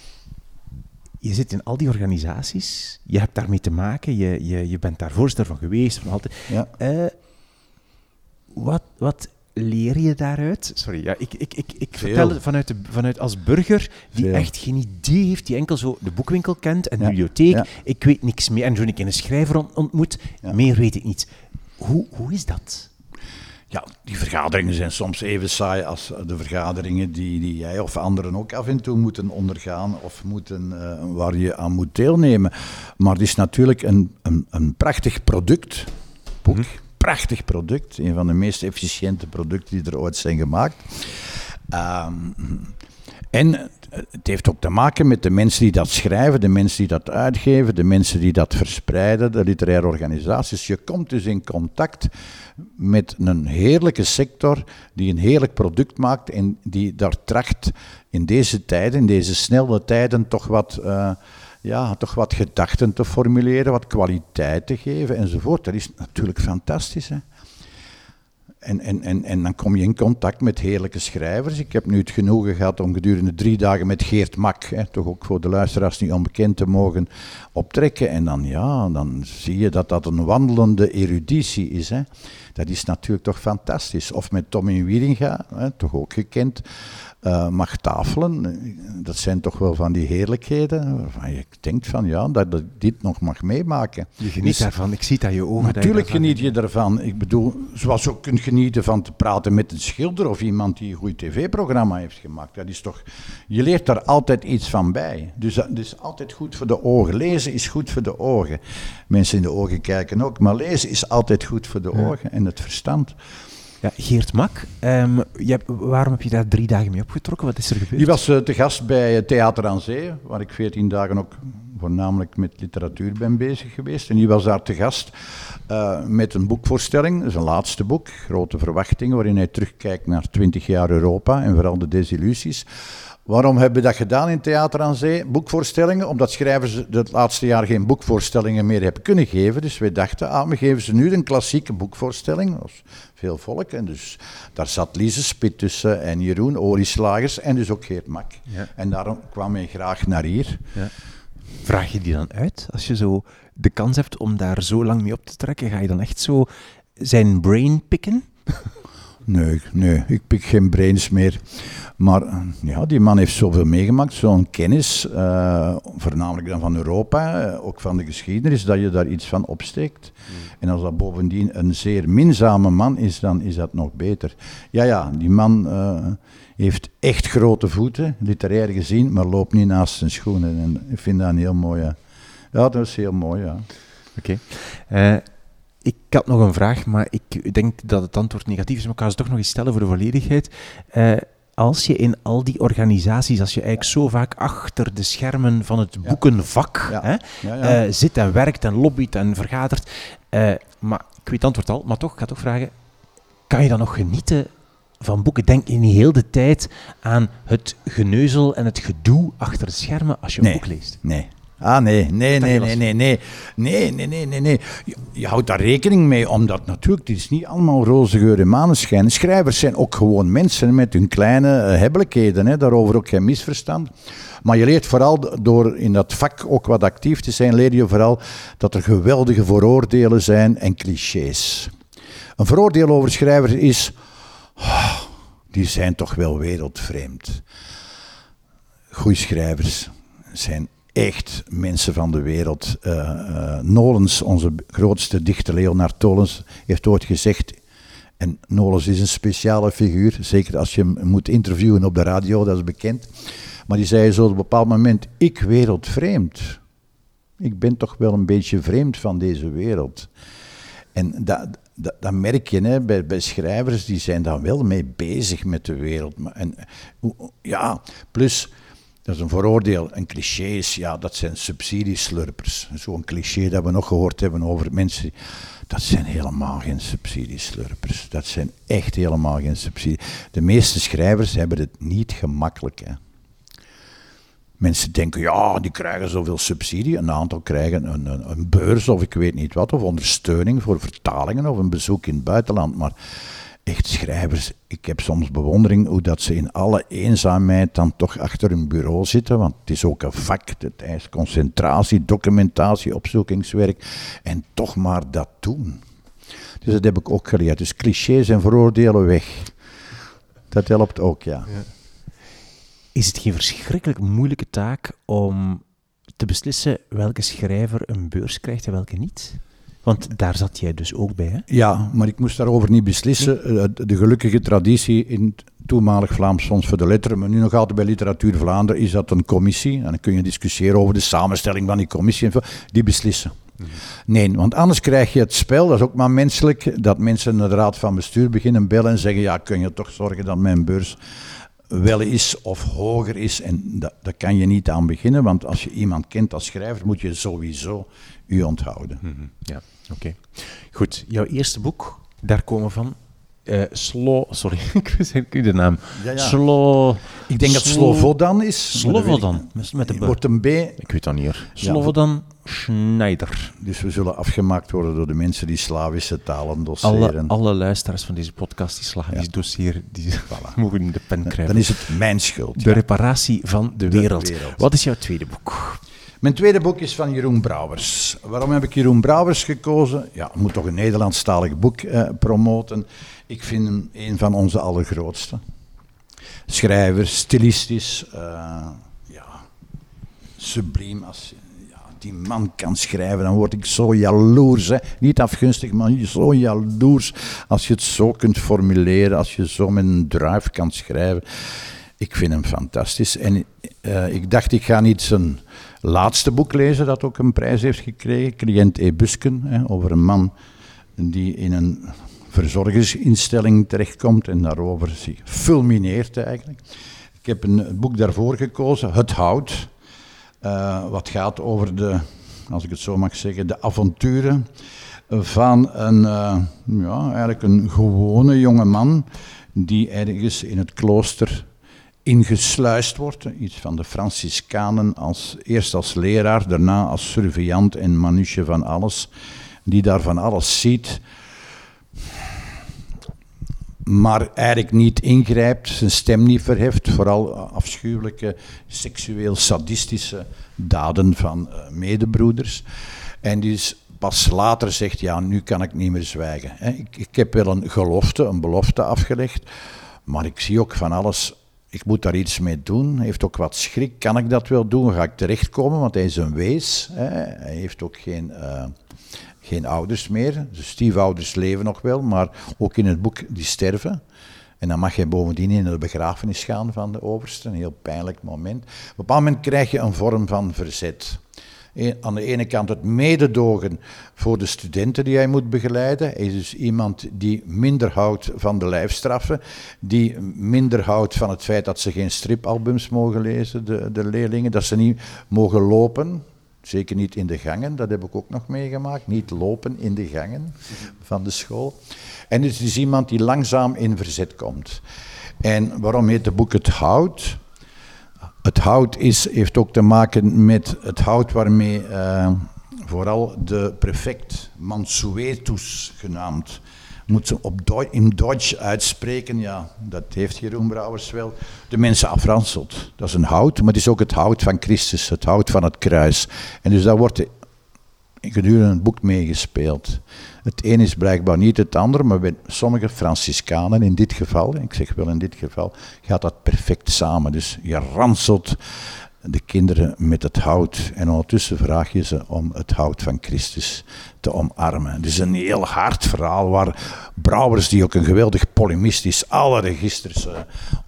je zit in al die organisaties, je hebt daarmee te maken, je, je, je bent daar voorzitter van geweest, van altijd. Ja. Uh, wat, wat leer je daaruit? Sorry, ja, ik, ik, ik, ik vertel het vanuit, de, vanuit als burger die Veel. echt geen idee heeft, die enkel zo de boekwinkel kent en de ja. bibliotheek. Ja. Ik weet niks meer. En toen ik een schrijver ontmoet, meer weet ik niet. Hoe, hoe is dat? Ja, die vergaderingen zijn soms even saai als de vergaderingen die, die jij of anderen ook af en toe moeten ondergaan of moeten, uh, waar je aan moet deelnemen. Maar het is natuurlijk een, een, een prachtig product, boek, mm-hmm. prachtig product, een van de meest efficiënte producten die er ooit zijn gemaakt. Um, en het heeft ook te maken met de mensen die dat schrijven, de mensen die dat uitgeven, de mensen die dat verspreiden, de literaire organisaties. Je komt dus in contact met een heerlijke sector die een heerlijk product maakt en die daar tracht in deze tijden, in deze snelle tijden, toch wat, uh, ja, toch wat gedachten te formuleren, wat kwaliteit te geven enzovoort. Dat is natuurlijk fantastisch. Hè? En, en, en, en dan kom je in contact met heerlijke schrijvers. Ik heb nu het genoegen gehad om gedurende drie dagen met Geert Mak, hè, toch ook voor de luisteraars niet onbekend te mogen, optrekken. En dan, ja, dan zie je dat dat een wandelende eruditie is. Hè. Dat is natuurlijk toch fantastisch. Of met Tommy Wieringa, hè, toch ook gekend uh, mag tafelen. Dat zijn toch wel van die heerlijkheden waarvan je denkt van ja, dat ik dit nog mag meemaken. Je geniet dus, daarvan, ik zie dat je ogen. Natuurlijk geniet je ervan. Ik bedoel, zoals je ook kunt genieten van te praten met een schilder of iemand die een goed tv-programma heeft gemaakt. Dat is toch, je leert daar altijd iets van bij. Dus dat is altijd goed voor de ogen. Lezen is goed voor de ogen. Mensen in de ogen kijken ook, maar lezen is altijd goed voor de ogen en het verstand. Ja, Geert Mak, um, je, waarom heb je daar drie dagen mee opgetrokken? Wat is er gebeurd? Die was uh, te gast bij Theater aan Zee, waar ik veertien dagen ook voornamelijk met literatuur ben bezig geweest. En die was daar te gast uh, met een boekvoorstelling, een laatste boek, Grote Verwachtingen, waarin hij terugkijkt naar twintig jaar Europa en vooral de desillusies. Waarom hebben we dat gedaan in Theater aan Zee? Boekvoorstellingen, omdat schrijvers het laatste jaar geen boekvoorstellingen meer hebben kunnen geven. Dus wij dachten, ah, we geven ze nu een klassieke boekvoorstelling. Dat was veel volk. En dus daar zat Lise Spit tussen en Jeroen Olieslagers en dus ook Geert Mak. Ja. En daarom kwam hij graag naar hier. Ja. Vraag je die dan uit? Als je zo de kans hebt om daar zo lang mee op te trekken, ga je dan echt zo zijn brain pikken? Nee, nee, ik pik geen brains meer. Maar ja, die man heeft zoveel meegemaakt, zo'n kennis, uh, voornamelijk dan van Europa, eh, ook van de geschiedenis, dat je daar iets van opsteekt. Hmm. En als dat bovendien een zeer minzame man is, dan is dat nog beter. Ja, ja, die man uh, heeft echt grote voeten, literair gezien, maar loopt niet naast zijn schoenen. En ik vind dat een heel mooi. Ja, dat is heel mooi, ja. Oké. Ik had nog een vraag, maar ik denk dat het antwoord negatief is, maar ik ga ze toch nog eens stellen voor de volledigheid. Uh, als je in al die organisaties, als je eigenlijk zo vaak achter de schermen van het boekenvak Hè, uh, zit en werkt en lobbyt en vergadert, uh, maar ik weet het antwoord al, maar toch, ik ga toch vragen, kan je dan nog genieten van boeken? Denk je niet heel de tijd aan het geneuzel en het gedoe achter de schermen als je een boek leest? Nee, Ah, nee, nee, nee, nee, nee, nee, nee, nee, nee, nee, nee. Je, houdt daar rekening mee, omdat natuurlijk, het is niet allemaal roze geur en maneschijn. Schrijvers zijn ook gewoon mensen met hun kleine uh, hebbelijkheden, hè, daarover ook geen misverstand. Maar je leert vooral door in dat vak ook wat actief te zijn, leer je vooral dat er geweldige vooroordelen zijn en clichés. Een vooroordeel over schrijvers is, oh, die zijn toch wel wereldvreemd. Goeie schrijvers zijn echt mensen van de wereld. Uh, Nolens, onze grootste dichter Leonard Tolens, heeft ooit gezegd. En Nolens is een speciale figuur, zeker als je hem moet interviewen op de radio, dat is bekend. Maar die zei zo op een bepaald moment: Ik wereldvreemd. Ik ben toch wel een beetje vreemd van deze wereld. En dat, merk je hè, bij, bij schrijvers, die zijn daar wel mee bezig met de wereld. En, ja, plus dat is een vooroordeel. En clichés, ja, dat zijn subsidieslurpers. Zo'n cliché dat we nog gehoord hebben over mensen. Dat zijn helemaal geen subsidieslurpers. Dat zijn echt helemaal geen subsidie. De meeste schrijvers hebben het niet gemakkelijk. Hè. Mensen denken, ja, die krijgen zoveel subsidie. Een aantal krijgen een, een, een beurs of ik weet niet wat, of ondersteuning voor vertalingen of een bezoek in het buitenland. Maar echt schrijvers, ik heb soms bewondering hoe dat ze in alle eenzaamheid dan toch achter hun bureau zitten, want het is ook een vak, het is concentratie, documentatie, opzoekingswerk, en toch maar dat doen. Dus dat heb ik ook geleerd. Dus clichés en veroordelen weg. Dat helpt ook, ja. ja. Is het geen verschrikkelijk moeilijke taak om te beslissen welke schrijver een beurs krijgt en welke niet? Want daar zat jij dus ook bij, hè? Ja, maar ik moest daarover niet beslissen. Eh, de gelukkige traditie in het toenmalig Vlaams Fonds voor de Letteren, maar nu nog altijd bij Literatuur Vlaanderen, is dat een commissie. En dan kun je discussiëren over de samenstelling van die commissie. En die beslissen. Mhm. Nee, want anders krijg je het spel, dat is ook maar menselijk, dat mensen naar de raad van bestuur beginnen bellen en zeggen, ja, kun je toch zorgen dat mijn beurs wel is of hoger is. En dat, daar kan je niet aan beginnen, want als je iemand kent als schrijver, moet je sowieso u onthouden. Mhm. Ja. Oké. Goed, jouw eerste boek, daar komen van Uh, Slo... Sorry, ik weet de naam. Ja, ja. Slo... Ik denk dat Slovodan is. Slovodan, met de B. Wordt een B. Ik weet dat niet hoor. Slovodan Schneider. Dus we zullen afgemaakt worden door de mensen die Slavische talen Alle, doseren. alle luisteraars van deze podcast die Slavisch ja. dossier, die voilà. mogen in de pen krijgen. Dan is het mijn schuld. De reparatie van de, de wereld. wereld. Wat is jouw tweede boek? Mijn tweede boek is van Jeroen Brouwers. Waarom heb ik Jeroen Brouwers gekozen? Ja, moet toch een Nederlandstalig boek eh, promoten. Ik vind hem een van onze allergrootste. Schrijver, stilistisch, uh, ja, subliem. Als ja, die man kan schrijven, dan word ik zo jaloers. Hè. Niet afgunstig, maar zo jaloers als je het zo kunt formuleren, als je zo met een drive kan schrijven. Ik vind hem fantastisch. En uh, ik dacht, ik ga niet zijn laatste boek lezen dat ook een prijs heeft gekregen, Cliënt E. Busken, hè, over een man die in een verzorgingsinstelling terechtkomt en daarover zich fulmineert eigenlijk. Ik heb een boek daarvoor gekozen, Het Hout, uh, wat gaat over de, als ik het zo mag zeggen, de avonturen van een, uh, ja, eigenlijk een gewone jonge man die ergens in het klooster ingesluist wordt. Iets van de Franciscanen, als, eerst als leraar, daarna als surveillant en manusje van alles. Die daar van alles ziet, maar eigenlijk niet ingrijpt, zijn stem niet verheft. Vooral afschuwelijke seksueel sadistische daden van uh, medebroeders. En die pas later zegt, ja, nu kan ik niet meer zwijgen. Ik, ik heb wel een gelofte, een belofte afgelegd, maar ik zie ook van alles ik moet daar iets mee doen. Hij heeft ook wat schrik. Kan ik dat wel doen? Ga ik terechtkomen? Want hij is een wees. Hè. Hij heeft ook geen, uh, geen ouders meer. De stiefouders leven nog wel, maar ook in het boek die sterven. En dan mag je bovendien in de begrafenis gaan van de overste. Een heel pijnlijk moment. Op een bepaald moment krijg je een vorm van verzet aan de ene kant het mededogen voor de studenten die hij moet begeleiden. Hij is dus iemand die minder houdt van de lijfstraffen, die minder houdt van het feit dat ze geen stripalbums mogen lezen, de, de leerlingen, dat ze niet mogen lopen. Zeker niet in de gangen, dat heb ik ook nog meegemaakt. Niet lopen in de gangen van de school. En het is iemand die langzaam in verzet komt. En waarom heet het boek Het Hout? Het hout is, heeft ook te maken met het hout waarmee uh, vooral de prefect Mansuetus genaamd, moet ze op in Duits uitspreken, ja, dat heeft Jeroen Brouwers wel, de mensen afranselt. Dat is een hout, maar het is ook het hout van Christus, het hout van het kruis. En dus daar wordt gedurende het boek meegespeeld. Het een is blijkbaar niet het ander, maar bij sommige Franciscanen in dit geval, ik zeg wel in dit geval, gaat dat perfect samen. Dus je ranselt de kinderen met het hout en ondertussen vraag je ze om het hout van Christus te omarmen. Het is een heel hard verhaal waar Brouwers, die ook een geweldig polemist is, alle registers uh,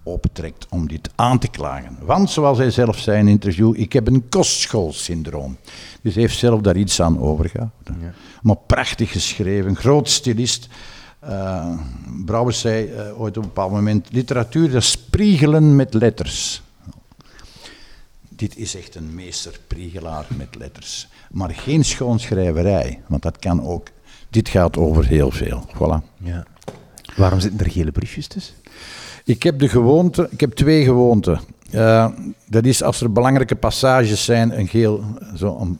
opentrekt om dit aan te klagen. Want, zoals hij zelf zei in een interview, ik heb een kostschoolsyndroom. Dus hij heeft zelf daar iets aan overgehouden. Ja. Maar prachtig geschreven, groot stilist. Uh, Brouwers zei uh, ooit op een bepaald moment, literatuur dat is priegelen met letters. Dit is echt een meesterpriegelaar met letters. Maar geen schoonschrijverij, want dat kan ook. Dit gaat over heel veel. Voilà. Ja. Waarom zitten er gele briefjes tussen? Ik heb de gewoonte, ik heb twee gewoonten. Uh, dat is als er belangrijke passages zijn, een geel, zo een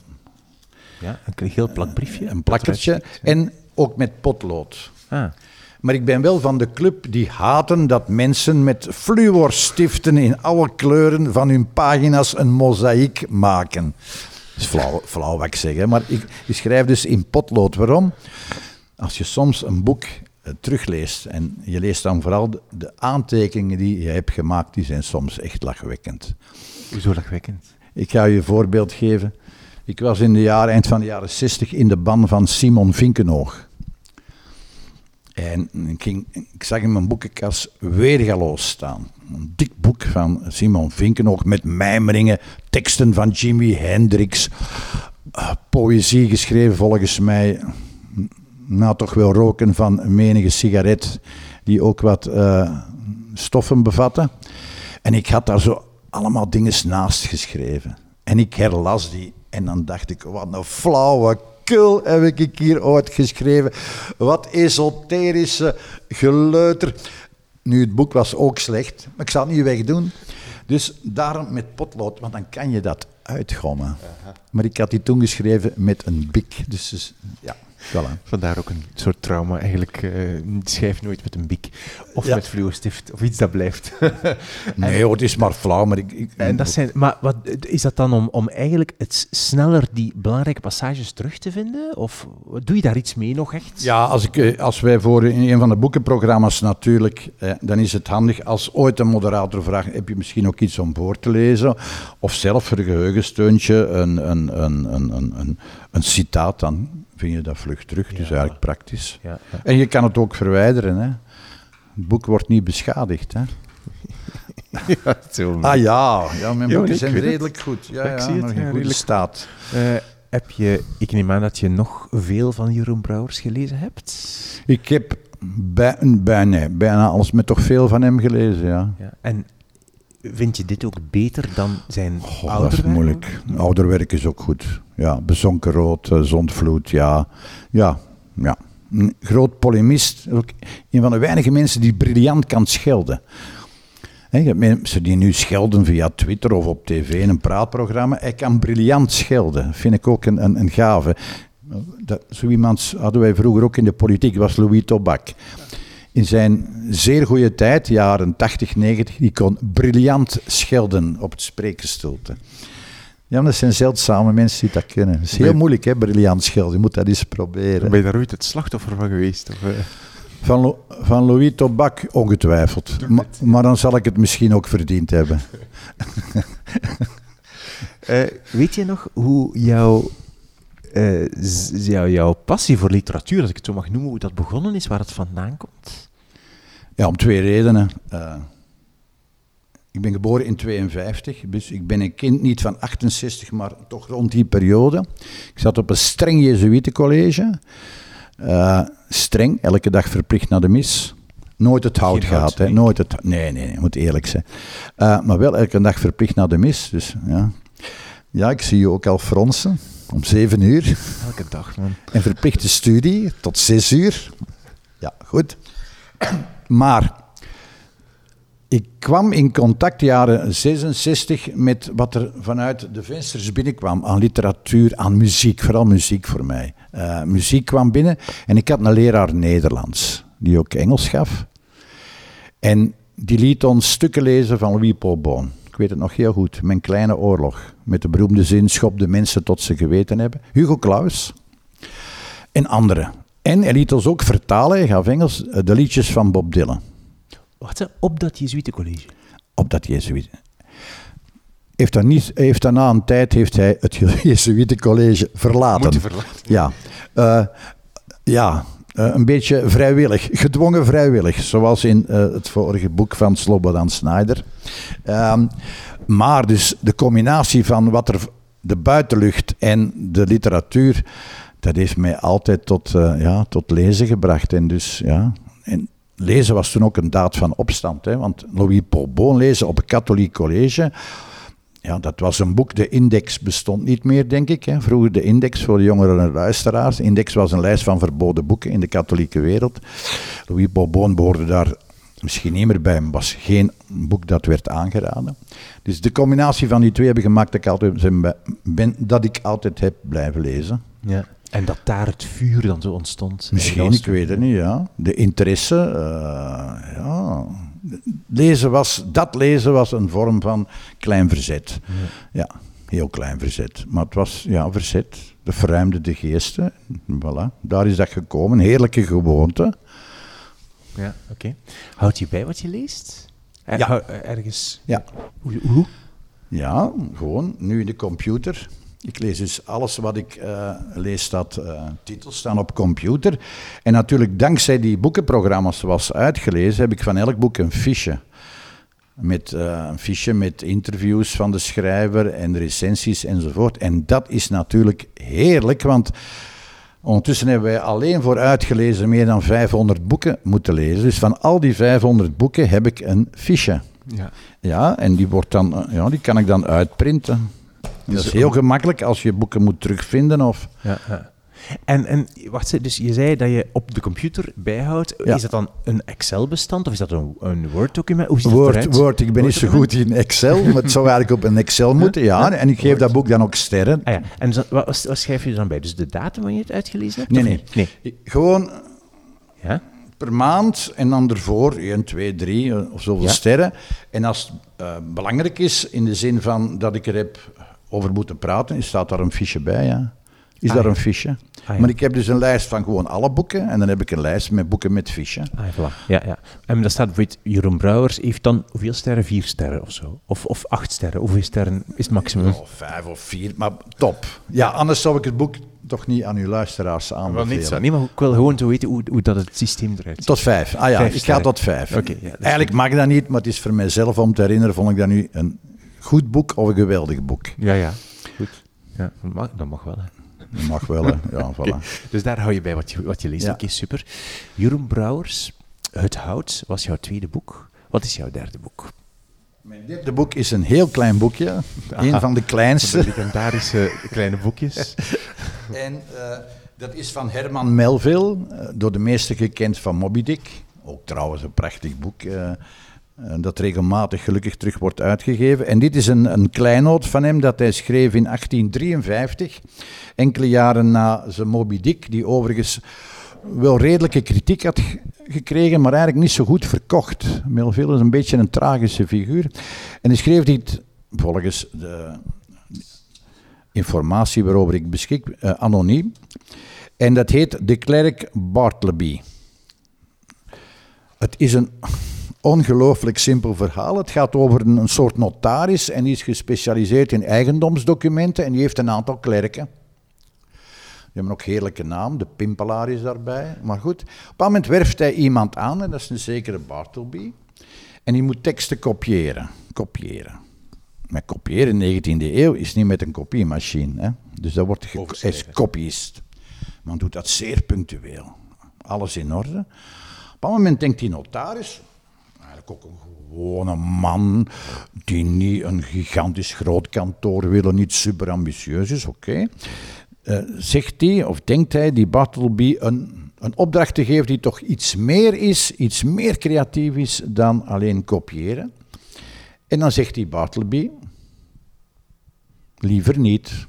ja, een heel plakbriefje. Een plakkertje. En ook met potlood. Ah. Maar ik ben wel van de club die haten dat mensen met fluorstiften in alle kleuren van hun pagina's een mozaïek maken. Dat is flauw, flauw wat ik zeg, hè? maar ik, ik schrijf dus in potlood. Waarom? Als je soms een boek uh, terugleest en je leest dan vooral de, de, aantekeningen die je hebt gemaakt, die zijn soms echt lachwekkend. Hoezo lachwekkend? Ik ga je een voorbeeld geven. Ik was in de jaren, eind van de jaren 60 in de ban van Simon Vinkenoog. En ik, zag in mijn boekenkast Weergaloos staan. Een dik boek van Simon Vinkenoog met mijmeringen, teksten van Jimi Hendrix, uh, poëzie geschreven volgens mij, na toch wel roken van menige sigaret, die ook wat uh, stoffen bevatte. En ik had daar zo allemaal dingen naast geschreven. En ik herlas die en dan dacht ik, wat een flauwe heb ik hier ooit geschreven. Wat esoterische geleuter. Nu, het boek was ook slecht, maar ik zal het niet wegdoen. Dus daarom met potlood, want dan kan je dat uitgommen. Maar ik had die toen geschreven met een bik. Dus, dus ja. Voilà. Vandaar ook een soort trauma. Eigenlijk uh, schrijf nooit met een biek of met fluostift of iets dat blijft. nee, hoor, het is maar flauw. Maar, ik, ik, en dat zijn, maar wat, is dat dan om, om eigenlijk het sneller die belangrijke passages terug te vinden? Of doe je daar iets mee nog echt? Ja, als, ik, eh, als wij voor in een van de boekenprogramma's natuurlijk, eh, dan is het handig als ooit een moderator vraagt, heb je misschien ook iets om voor te lezen? Of zelf voor een geheugensteuntje een, een, een, een, een, een citaat dan vind je dat vlug terug. Dus eigenlijk praktisch. En je kan het ook verwijderen. Hè. Het boek wordt niet beschadigd. Hè. ja, ah ja, ja mijn boeken zijn redelijk goed. Ja, ik ja, zie het, in goede staat. Uh, heb je, ik neem aan dat je nog veel van Jeroen Brouwers gelezen hebt? Ik heb bij, bijna, bijna alles, met toch veel van hem gelezen, ja. ja. En vind je dit ook beter dan zijn oh, Dat is moeilijk. Ouderwerk is ook goed. Ja, Bezonken Rood, uh, Zondvloed, ja. Ja, ja. Een groot polemist. Ook een van de weinige mensen die briljant kan schelden. He, je hebt mensen die nu schelden via Twitter of op tv in een praatprogramma. Hij kan briljant schelden. Vind ik ook een, een, een gave. Dat, zo iemand hadden wij vroeger ook in de politiek, was Louis Tobak in zijn zeer goede tijd, jaren 80, 90, die kon briljant schelden op het spreekgestoelte. Ja, dat zijn zeldzame mensen die dat kunnen. Het is heel moeilijk, hè, briljant schelden. Je moet dat eens proberen. Ben je daar ooit het slachtoffer van geweest? Of, eh? van, van Louis Tobak, ongetwijfeld. Maar, dan zal ik het misschien ook verdiend hebben. uh, weet je nog hoe jouw, uh, jouw passie voor literatuur, als ik het zo mag noemen, hoe dat begonnen is, waar het vandaan komt? Ja, om twee redenen. Uh, ik ben geboren in 52, dus ik ben een kind niet van 68, maar toch rond die periode. Ik zat op een streng Jezuïetencollege. Uh, streng, elke dag verplicht naar de mis. Nooit het hout gehad, hè? Nooit het, nee, nee, nee, moet eerlijk zijn. Uh, maar wel elke dag verplicht naar de mis. Dus, ja. ja, ik zie je ook al fronsen. Om zeven uur. Elke dag, man. En verplichte studie tot zes uur. Ja, goed. Maar ik kwam in contact jaren 66 met wat er vanuit de vensters binnenkwam aan literatuur, aan muziek, vooral muziek voor mij. Uh, muziek kwam binnen en ik had een leraar Nederlands, die ook Engels gaf. En die liet ons stukken lezen van Louis Paul Boon. Ik weet het nog heel goed. Mijn kleine oorlog. Met de beroemde zin: schop de mensen tot ze geweten hebben. Hugo Claus. En anderen. En hij liet ons ook vertalen, hij gaf Engels, eh, de liedjes van Bob Dylan. Wat? Op dat Jezuïetencollege? Op dat Jezuïeten. Heeft, dan niet, heeft daarna een tijd heeft hij het Jezuïetencollege verlaten. verlaten. Ja. Uh, ja, een beetje vrijwillig, gedwongen vrijwillig, zoals in uh, het vorige boek van Slobodan Snyder. Um, maar dus de combinatie van wat er de buitenlucht en de literatuur dat heeft mij altijd tot, uh, ja, tot lezen gebracht. En dus, ja, en lezen was toen ook een daad van opstand. Hè, want Louis Paul lezen op een katholiek college, ja, dat was een boek. De index bestond niet meer, denk ik. Hè. Vroeger de index voor de jongeren en luisteraars. De index was een lijst van verboden boeken in de katholieke wereld. Louis Paul behoorde daar misschien niet meer bij, maar was geen boek dat werd aangeraden. Dus de combinatie van die twee hebben gemaakt dat ik altijd, ben, dat ik altijd heb blijven lezen. Ja. En dat daar het vuur dan zo ontstond. Misschien, ik weet het niet, ja. De interesse, uh, ja. Lezen was, dat lezen was een vorm van klein verzet. Ja. ja. heel klein verzet. Maar het was, ja, verzet. Dat verruimde de geesten. Voilà, daar is dat gekomen. Heerlijke gewoonte. Ja, oké. Houd je bij wat je leest? Er, ja. Ergens? Ja. Hoe? Ja, gewoon nu in de computer ik lees dus alles wat ik uh, lees, staat uh, titels staan op computer. En natuurlijk, dankzij die boekenprogramma's zoals uitgelezen, heb ik van elk boek een fiche. Met, uh, een fiche met interviews van de schrijver en recensies enzovoort. En dat is natuurlijk heerlijk, want ondertussen hebben wij alleen voor uitgelezen meer dan 500 boeken moeten lezen. Dus van al die 500 boeken heb ik een fiche. Ja, ja en die, wordt dan, ja, die kan ik dan uitprinten. Dat is heel gemakkelijk als je boeken moet terugvinden. Of... Ja, ja. En, en wacht, dus je zei dat je op de computer bijhoudt. Ja. Is dat dan een Excel-bestand of is dat een, een Word-document? Hoe ziet Word? Word, ik ben niet zo goed in Excel, maar het zou eigenlijk op een Excel moeten, ja. En ik geef dat boek dan ook sterren. Ah ja, en wat, wat schrijf je er dan bij? Dus de datum wanneer je het uitgelezen hebt? Nee, nee. nee. Gewoon Ja? per maand en dan ervoor 1, 2, 3 eh, of zoveel sterren. En als het eh, belangrijk is, in de zin van dat ik er heb over moeten praten, staat daar een fiche bij, ja. Is Ah, daar ja. een fiche? Ah, ja. Maar ik heb dus een lijst van gewoon alle boeken en dan heb ik een lijst met boeken met fiche. Ah, ja, voilà. ja, ja. En daar staat bijvoorbeeld, Jeroen Brouwers heeft dan hoeveel sterren? Vier sterren of zo? Of, of acht sterren? Hoeveel sterren is het maximum? Of vijf of vier, maar top. Ja, anders zou ik het boek toch niet aan uw luisteraars Wel aanbevelen. niet zo. Nee, maar ik wil gewoon te weten hoe, hoe dat het systeem eruit ziet. Tot vijf. Ah ja, Vijf ik ga tot vijf. Oké, ja, Eigenlijk mag dat niet, maar het is voor mijzelf om te herinneren, vond ik dat nu een goed boek of een geweldig boek. Ja, ja. Goed. Ja, dat mag, dat mag wel. Hè. Dat mag wel, hè. Ja, voilà. Dus daar hou je bij wat je, wat je leest. Ja. Oké, super. Jeroen Brouwers, Het Hout was jouw tweede boek. Wat is jouw derde boek? Mijn derde boek is een heel klein boekje. Een van de De kleinste. legendarische kleine boekjes. En eh, dat is van Herman Melville, eh, door de meesten gekend van Moby Dick. Ook trouwens een prachtig boek, eh, dat regelmatig gelukkig terug wordt uitgegeven. En dit is een, een kleinoot van hem dat hij schreef in 1853, enkele jaren na zijn Moby Dick, die overigens wel redelijke kritiek had ge- gekregen, maar eigenlijk niet zo goed verkocht. Melville is een beetje een tragische figuur. En hij schreef dit volgens de informatie waarover ik beschik, eh, anoniem. En dat heet De Klerk Bartleby. Het is een ongelooflijk simpel verhaal. Het gaat over een, een soort notaris en die is gespecialiseerd in eigendomsdocumenten en die heeft een aantal klerken. Die hebben ook heerlijke naam, de Pimpelaar is daarbij. Maar goed, op een bepaald moment werft hij iemand aan, en dat is een zekere Bartleby. En die moet teksten kopiëren. Kopiëren. Maar kopiëren in de 19e eeuw is niet met een kopiemachine. Hè? Dus dat wordt is copyist. Man doet dat zeer punctueel. Alles in orde. Op een moment denkt die notaris, ook een gewone man, die niet een gigantisch groot kantoor wil niet super ambitieus is, oké. Eh, zegt hij, of denkt hij, die Bartleby een, een opdracht te geven die toch iets meer is, iets meer creatief is dan alleen kopiëren. En dan zegt die Bartleby, liever niet.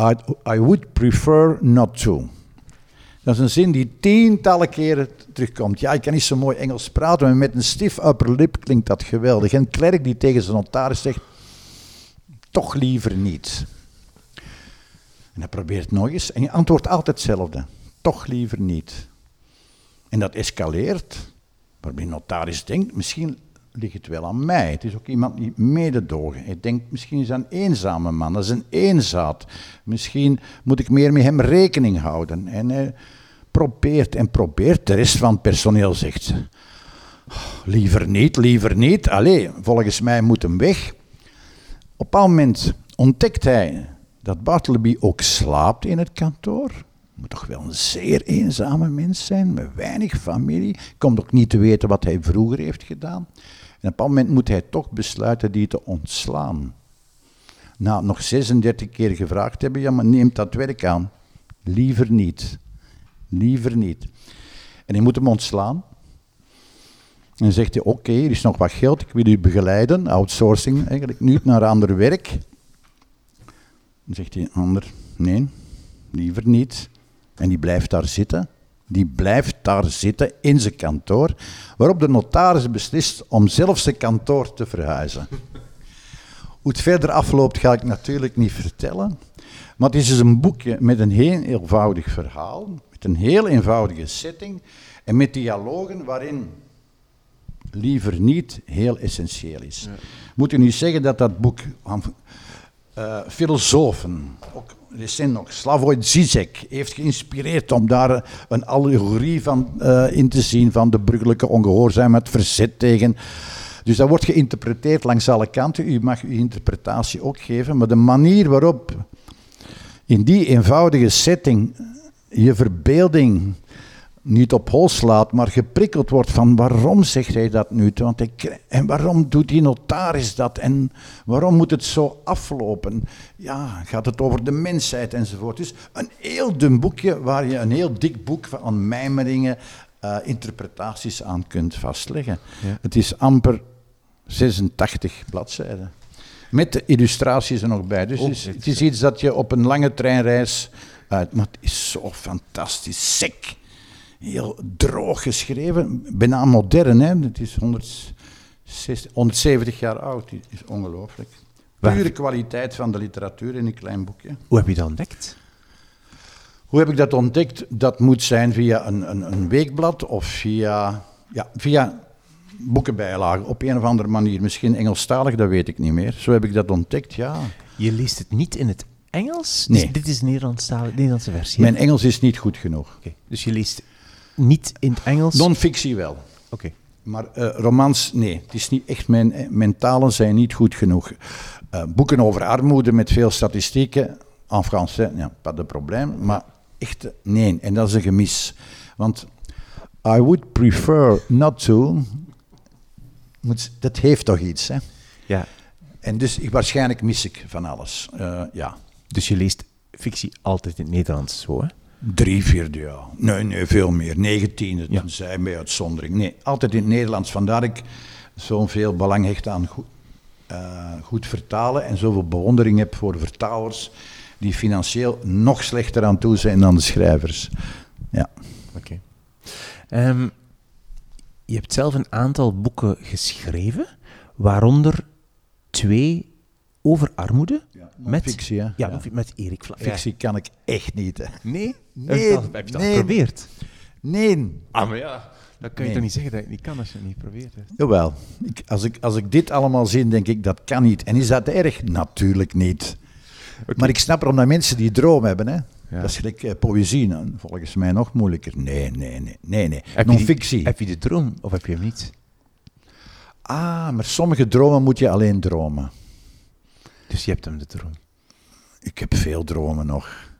I, I would prefer not to. Dat is een zin die tientallen keren terugkomt. Ja, ik kan niet zo mooi Engels praten, maar met een stiff upper lip klinkt dat geweldig. En klerk die tegen zijn notaris zegt, toch liever niet. En hij probeert nog eens en je antwoordt altijd hetzelfde. Toch liever niet. En dat escaleert, waarbij notaris denkt, misschien ligt het wel aan mij. Het is ook iemand die mededogen. Hij denkt, misschien is dat een eenzame man, dat is een eenzaad. Misschien moet ik meer met hem rekening houden. En hij probeert en probeert. De rest van het personeel zegt, "Oh, liever niet, liever niet. Allee, volgens mij moet hem weg. Op een moment ontdekt hij dat Bartleby ook slaapt in het kantoor. Moet toch wel een zeer eenzame mens zijn, met weinig familie. Komt ook niet te weten wat hij vroeger heeft gedaan. En op een moment moet hij toch besluiten die te ontslaan. Na nog 36 keer gevraagd hebben, ja, maar neemt dat werk aan. Liever niet. Liever niet. En hij moet hem ontslaan. En dan zegt hij, oké, hier is nog wat geld, ik wil u begeleiden, outsourcing eigenlijk, nu naar ander werk. Dan zegt die ander, nee, liever niet. En die blijft daar zitten. Die blijft daar zitten in zijn kantoor, waarop de notaris beslist om zelf zijn kantoor te verhuizen. Hoe het verder afloopt ga ik natuurlijk niet vertellen. Maar het is dus een boekje met een heel eenvoudig verhaal, met een heel eenvoudige setting en met dialogen waarin liever niet heel essentieel is. Moet u niet zeggen dat dat boek aan eh, filosofen, ook recent nog, Slavoj Zizek, heeft geïnspireerd om daar een allegorie van eh, in te zien van de burgerlijke ongehoorzaamheid, verzet tegen. Dus dat wordt geïnterpreteerd langs alle kanten. U mag uw interpretatie ook geven, maar de manier waarop in die eenvoudige setting je verbeelding niet op hol slaat, maar geprikkeld wordt van waarom zegt hij dat nu? Want ik, en waarom doet die notaris dat? En waarom moet het zo aflopen? Ja, gaat het over de mensheid enzovoort. Dus een heel dun boekje waar je een heel dik boek van mijmeringen, uh, interpretaties aan kunt vastleggen. Het is amper 86 bladzijden. Met de illustraties er nog bij. Dus oh, het, is, het is iets dat je op een lange treinreis uit. Maar het is zo fantastisch sec heel droog geschreven, bijna modern. Hè? Het is 160, 170 jaar oud, het is ongelooflijk. Pure kwaliteit van de literatuur in een klein boekje. Hoe heb je dat ontdekt? Hoe heb ik dat ontdekt? Dat moet zijn via een, een, een weekblad of via, ja, via boekenbijlagen op een of andere manier. Misschien Engelstalig, dat weet ik niet meer. Zo heb ik dat ontdekt, ja. Je leest het niet in het Engels? Nee. dit is een Nederlandse versie. Mijn Engels is niet goed genoeg. Okay. Dus je leest niet in het Engels? Non-fictie wel. Oké. Maar uh, romans, nee. Het is niet echt mijn, eh, mijn talen zijn niet goed genoeg. Uh, boeken over armoede met veel statistieken, en français, ja, pas de probleem. Maar echt, nee. En dat is een gemis. Want I would prefer not to. Dat heeft toch iets, hè? Ja. En dus ik, waarschijnlijk mis ik van alles. Uh, ja. Dus je leest fictie altijd in het Nederlands, zo hè? Drie vierde jaar. Nee, nee, veel meer. Negentiende, ja. zijn bij uitzondering. Nee, altijd in het Nederlands. Vandaar ik zoveel belang hecht aan goed, uh, goed vertalen en zoveel bewondering heb voor vertalers die financieel nog slechter aan toe zijn dan de schrijvers. Ja. Oké. Okay. Um, je hebt zelf een aantal boeken geschreven, waaronder twee over armoede. Ja, met fictie, ja. ja, met Erik Vla. Fictie kan ik echt niet. Hè. Nee? Nee. Heb je dat, nee. geprobeerd? Nee. Ah, maar ja. Dan kan je toch niet zeggen dat je het niet kan als je het niet probeert hebt? Jawel. Ik, als, ik, als ik dit allemaal zie, denk ik, dat kan niet. En is dat erg? Natuurlijk niet. Maar ik snap erom dat mensen die droom hebben, hè. Ja. Dat is gelijk eh, poëzie, nou, volgens mij nog moeilijker. Nee, nee, nee, nee, nee. Non-fictie. Heb je de droom of heb je hem niet? Ah, maar sommige dromen moet je alleen dromen. Dus je hebt hem de droom? Ik heb veel dromen nog.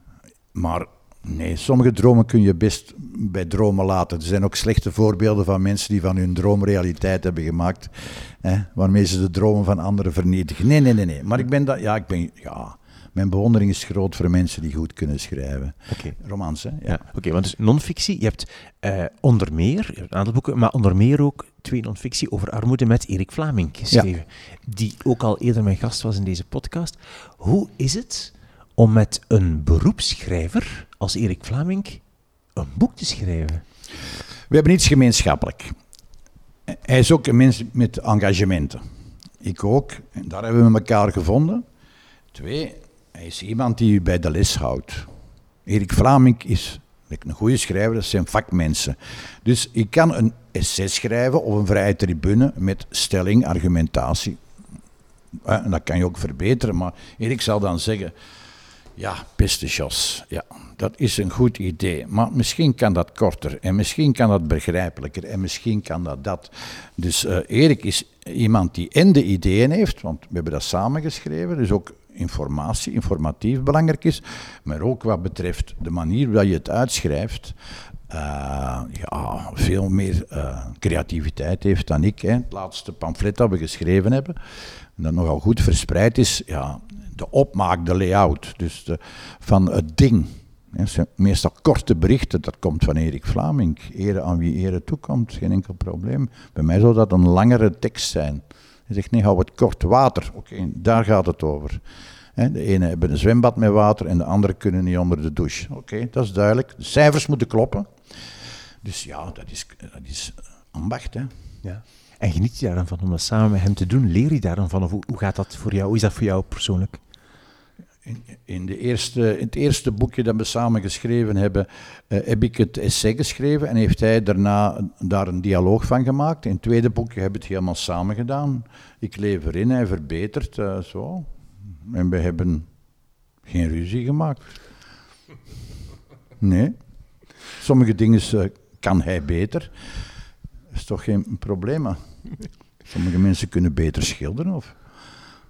Maar nee, sommige dromen kun je best bij dromen laten. Er zijn ook slechte voorbeelden van mensen die van hun droom realiteit hebben gemaakt. Hè, waarmee ze de dromen van anderen vernietigen. Nee, nee, nee, nee. Maar ik ben dat, ja, ik ben, ja, mijn bewondering is groot voor mensen die goed kunnen schrijven. Okay. Romans, hè? Ja. ja Oké, want dus non-fictie, je hebt uh, onder meer, een aantal boeken, maar onder meer ook twee non-fictie over armoede met Erik Vlaming geschreven, die ook al eerder mijn gast was in deze podcast. Hoe is het om met een beroepsschrijver als Erik Vlaming een boek te schrijven? We hebben iets gemeenschappelijk. Hij is ook een mens met engagementen. Ik ook. En daar hebben we elkaar gevonden. Twee, hij is iemand die u bij de les houdt. Erik Vlaming is een goede schrijver, dat zijn vakmensen. Dus ik kan een essay schrijven of een vrije tribune met stelling, argumentatie. En dat kan je ook verbeteren, maar Erik zal dan zeggen, ja, beste Jos, ja, dat is een goed idee, maar misschien kan dat korter en misschien kan dat begrijpelijker en misschien kan dat dat. Dus uh, Erik is iemand die en de ideeën heeft, want we hebben dat samen geschreven, dus ook informatie, informatief belangrijk is, maar ook wat betreft de manier waarop je het uitschrijft, uh, ja, veel meer uh, creativiteit heeft dan ik. Hè. Het laatste pamflet dat we geschreven hebben, dat nogal goed verspreid is, ja, de opmaak, de layout, dus de, van het ding. Meestal korte berichten, dat komt van Erik Vlaming. Ere aan wie ere toekomt, geen enkel probleem. Bij mij zou dat een langere tekst zijn. Hij zegt, nee, hou het kort. Water, oké, daar gaat het over. De ene hebben een zwembad met water en de andere kunnen niet onder de douche. Oké, dat is duidelijk. De cijfers moeten kloppen. Dus ja, dat is, dat is ambacht. Hè. Ja. En geniet je daarvan om dat samen met hem te doen? Leer je daarvan van? Of hoe gaat dat voor jou? Hoe is dat voor jou persoonlijk? In, de eerste, in het eerste boekje dat we samen geschreven hebben, uh, heb ik het essay geschreven en heeft hij daarna daar een dialoog van gemaakt. In het tweede boekje hebben we het helemaal samen gedaan. Ik lever in, hij verbetert, uh, zo. En we hebben geen ruzie gemaakt. Nee. Sommige dingen uh, kan hij beter. Dat is toch geen probleem. Sommige mensen kunnen beter schilderen. Of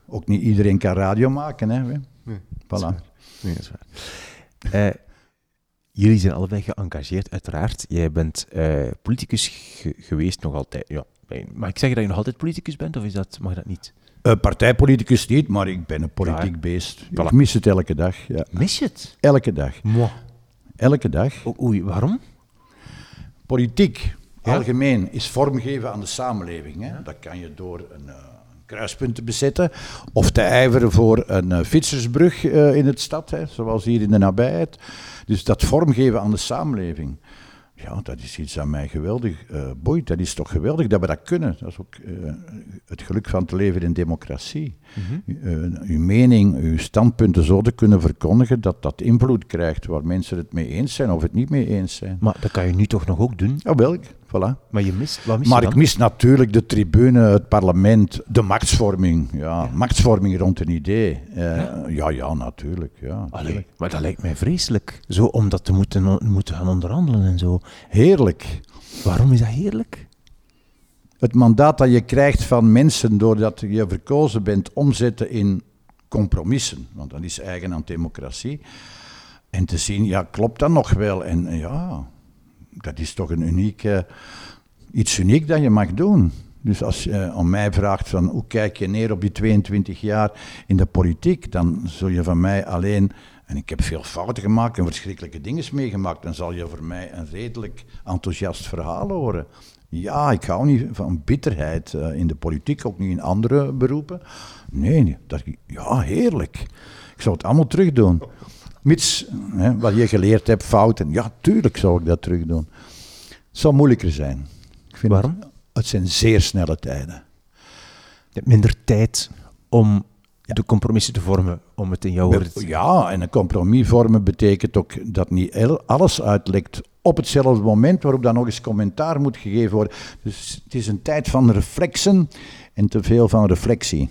ook niet iedereen kan radio maken. Hè. Nee, voilà. Nee, dat is waar. Uh, Jullie zijn allebei geëngageerd, uiteraard. Jij bent uh, politicus geweest nog altijd. Ja, mag ik zeggen dat je nog altijd politicus bent, of is dat, mag dat niet? Uh, partijpoliticus niet, maar ik ben een politiek beest. Ik mis het elke dag. Ja. Mis je het? Elke dag. Moi. Elke dag. O oei, waarom? Politiek, algemeen, is vormgeven aan de samenleving. Hè? Dat kan je door een... Kruispunten bezetten. Of te ijveren voor een uh, fietsersbrug uh, in het stad, hè, zoals hier in de nabijheid. Dus dat vormgeven aan de samenleving. Ja, dat is iets aan mij geweldig uh, boeit. Dat is toch geweldig dat we dat kunnen. Dat is ook uh, het geluk van te leven in democratie. Mm -hmm. uw mening, uw standpunten zo te kunnen verkondigen dat dat invloed krijgt waar mensen het mee eens zijn of het niet mee eens zijn. Maar dat kan je nu toch nog ook doen? Jawel, Voilà. Maar je mist, wat mis maar je ik mis natuurlijk de tribune, het parlement, de machtsvorming. Ja, ja. machtsvorming rond een idee. Uh, ja? ja, ja, natuurlijk. Ja, Allee, maar dat lijkt mij vreselijk. Zo om dat te moeten, moeten gaan onderhandelen en zo. Heerlijk. Waarom is dat heerlijk? Het mandaat dat je krijgt van mensen doordat je verkozen bent, omzetten in compromissen. Want dat is eigen aan democratie. En te zien, ja, klopt dat nog wel? En ja, dat is toch een unieke, iets uniek dat je mag doen. Dus als je om mij vraagt van hoe kijk je neer op die 22 jaar in de politiek, dan zul je van mij alleen, en ik heb veel fouten gemaakt en verschrikkelijke dingen meegemaakt, dan zal je voor mij een redelijk enthousiast verhaal horen. Ja, ik hou niet van bitterheid uh, in de politiek, ook niet in andere beroepen. Nee, dat, ja, heerlijk. Ik zou het allemaal terug doen. Mits hè, wat je geleerd hebt, fouten. Ja, tuurlijk zou ik dat terug doen. Het zou moeilijker zijn. Ik vind Waarom? Het, zijn zeer snelle tijden. Je hebt minder tijd om de compromissen te vormen, om het in jouw woorden te Ja, en een compromis vormen betekent ook dat niet alles uitlekt op hetzelfde moment, waarop dan nog eens commentaar moet gegeven worden. Dus het is een tijd van reflexen en te veel van reflectie.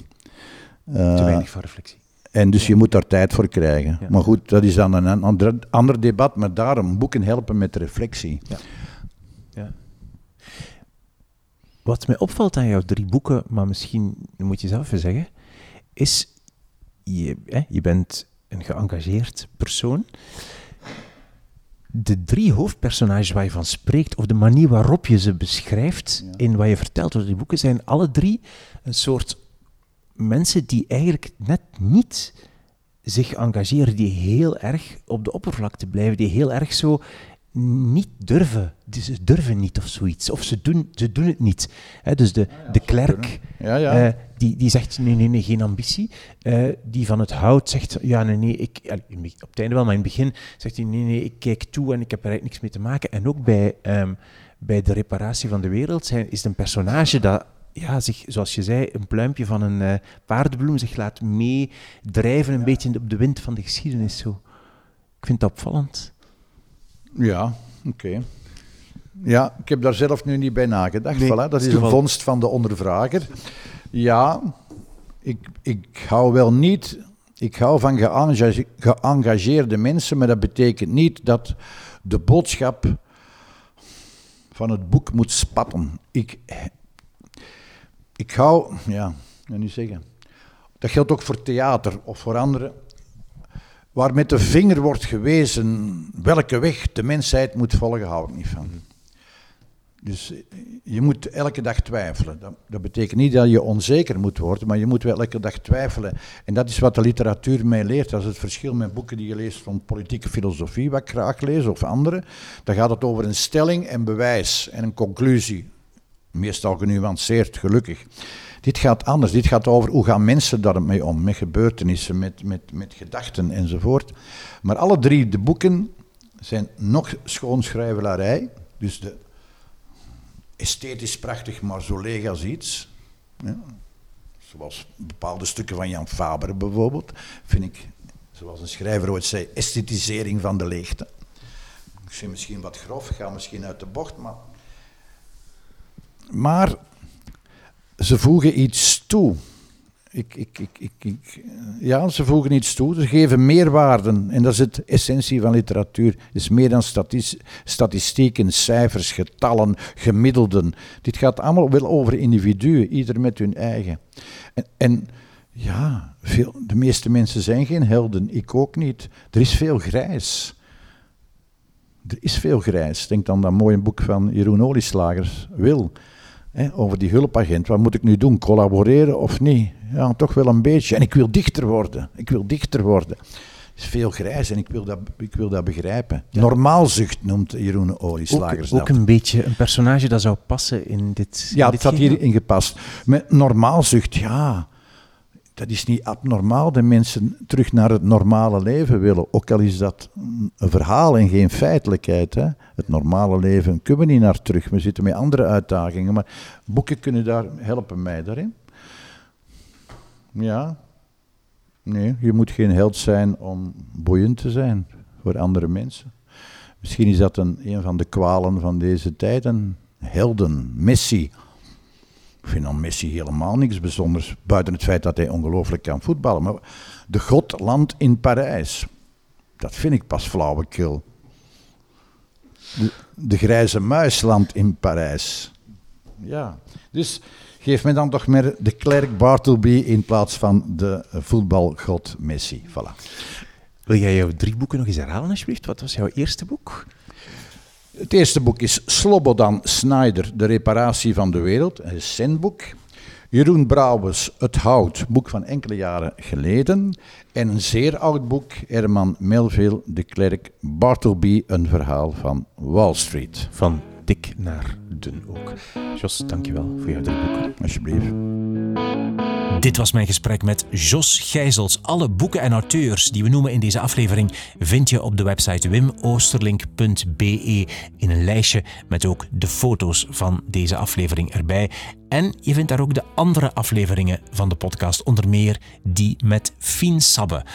te weinig van reflectie. En dus je moet daar tijd voor krijgen. Maar goed, dat is dan een ander, ander debat, maar daarom boeken helpen met reflectie. Ja. ja. Wat mij opvalt aan jouw drie boeken, maar misschien moet je zelf even zeggen, is je, hè, je bent een geëngageerd persoon. De drie hoofdpersonages waar je van spreekt, of de manier waarop je ze beschrijft in wat je vertelt over die boeken, zijn alle drie een soort mensen die eigenlijk net niet zich engageren, die heel erg op de oppervlakte blijven, die heel erg zo niet durven. Ze durven niet of zoiets. Of ze doen, ze doen het niet. dus de, de klerk, ja, ja. Uh, die, die zegt nee, nee, nee, geen ambitie. Uh, die van het hout zegt, ja, nee, nee, ik, op het einde wel, maar in het begin zegt hij, nee, nee, ik kijk toe en ik heb er eigenlijk niks mee te maken. En ook bij, um, bij de reparatie van de wereld zijn, is het een personage dat ja, zich, zoals je zei, een pluimpje van een uh, paardenbloem zich laat meedrijven, een ja. beetje op de wind van de geschiedenis. Zo. Ik vind dat opvallend. Ja, oké. Ja, ik heb daar zelf nu niet bij nagedacht. Nee, voilà, dat is een vondst van de ondervrager. Ja, ik, ik hou wel niet. Ik hou van geëngageerde mensen, maar dat betekent niet dat de boodschap van het boek moet spatten. Ik ik hou, ja, niet zeggen. Dat geldt ook voor theater of voor anderen. Waar met de vinger wordt gewezen welke weg de mensheid moet volgen, hou ik niet van. Dus je moet elke dag twijfelen. Dat, dat, betekent niet dat je onzeker moet worden, maar je moet wel elke dag twijfelen. En dat is wat de literatuur mij leert. Dat is het verschil met boeken die je leest van politieke filosofie, wat ik graag lees, of andere. Dan gaat het over een stelling en bewijs en een conclusie meestal genuanceerd, gelukkig. Dit gaat anders. Dit gaat over hoe gaan mensen daarmee om, met gebeurtenissen, met, met, met gedachten enzovoort. Maar alle drie de boeken zijn nog schoonschrijvelarij. Dus de esthetisch prachtig, maar zo leeg als iets. Ja. Zoals bepaalde stukken van Jan Faber bijvoorbeeld, vind ik, zoals een schrijver ooit zei, esthetisering van de leegte. Ik zie misschien wat grof, ga misschien uit de bocht, maar maar ze voegen iets toe. Ik, ik, ik, ja, ze voegen iets toe. Ze geven meerwaarden. En dat is het essentie van literatuur. Het is meer dan statistieken, cijfers, getallen, gemiddelden. Dit gaat allemaal wel over individuen, ieder met hun eigen. En, en ja, veel, de meeste mensen zijn geen helden. Ik ook niet. Er is veel grijs. er is veel grijs. Denk dan dat mooie boek van Jeroen Olieslagers, Wil, hè, over die hulpagent. Wat moet ik nu doen? Collaboreren of niet? Ja, toch wel een beetje. En ik wil dichter worden. Ik wil dichter worden. Het is veel grijs en ik wil dat, ik wil dat begrijpen. Normaalzucht noemt Jeroen Olieslagers ook, ook een beetje een personage dat zou passen in dit Ja, in het dit had hierin gepast. Met normaalzucht, ja dat is niet abnormaal dat mensen terug naar het normale leven willen. Ook al is dat een verhaal en geen feitelijkheid. Hè. Het normale leven kunnen we niet naar terug. We zitten met andere uitdagingen. Maar boeken kunnen daar helpen mij daarin. Ja. Nee, je moet geen held zijn om boeiend te zijn voor andere mensen. Misschien is dat een, een van de kwalen van deze tijd. Een helden, Messi. Ik vind aan Messi helemaal niks bijzonders, buiten het feit dat hij ongelooflijk kan voetballen. Maar de God landt in Parijs. Dat vind ik pas flauwekul. De, de grijze muis landt in Parijs. Ja, dus geef me dan toch meer de klerk Bartleby in plaats van de voetbalgod Messi. Voilà. Wil jij jouw drie boeken nog eens herhalen, alsjeblieft? Wat was jouw eerste boek? Het eerste boek is Slobodan Snyder, De reparatie van de wereld, een recent Jeroen Brouwers, Het Hout, boek van enkele jaren geleden. En een zeer oud boek, Herman Melville, De Klerk, Bartleby, een verhaal van Wall Street. Van dik naar dun ook. Jos, dankjewel voor jouw drie boeken. Alsjeblieft. Dit was mijn gesprek met Jos Gijzels. Alle boeken en auteurs die we noemen in deze aflevering vind je op de website wimoosterlink.be in een lijstje met ook de foto's van deze aflevering erbij. En je vindt daar ook de andere afleveringen van de podcast, onder meer die met Fien Sabbe.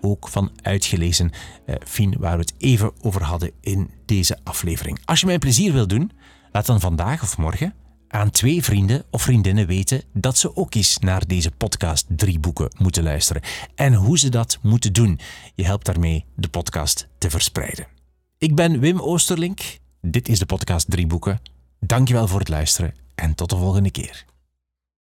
Ook van uitgelezen uh, Fien, waar we het even over hadden in deze aflevering. Als je mij plezier wilt doen, laat dan vandaag of morgen aan twee vrienden of vriendinnen weten dat ze ook eens naar deze podcast Drie Boeken moeten luisteren. En hoe ze dat moeten doen. Je helpt daarmee de podcast te verspreiden. Ik ben Wim Oosterlink. Dit is de podcast Drie Boeken. Dankjewel voor het luisteren en tot de volgende keer.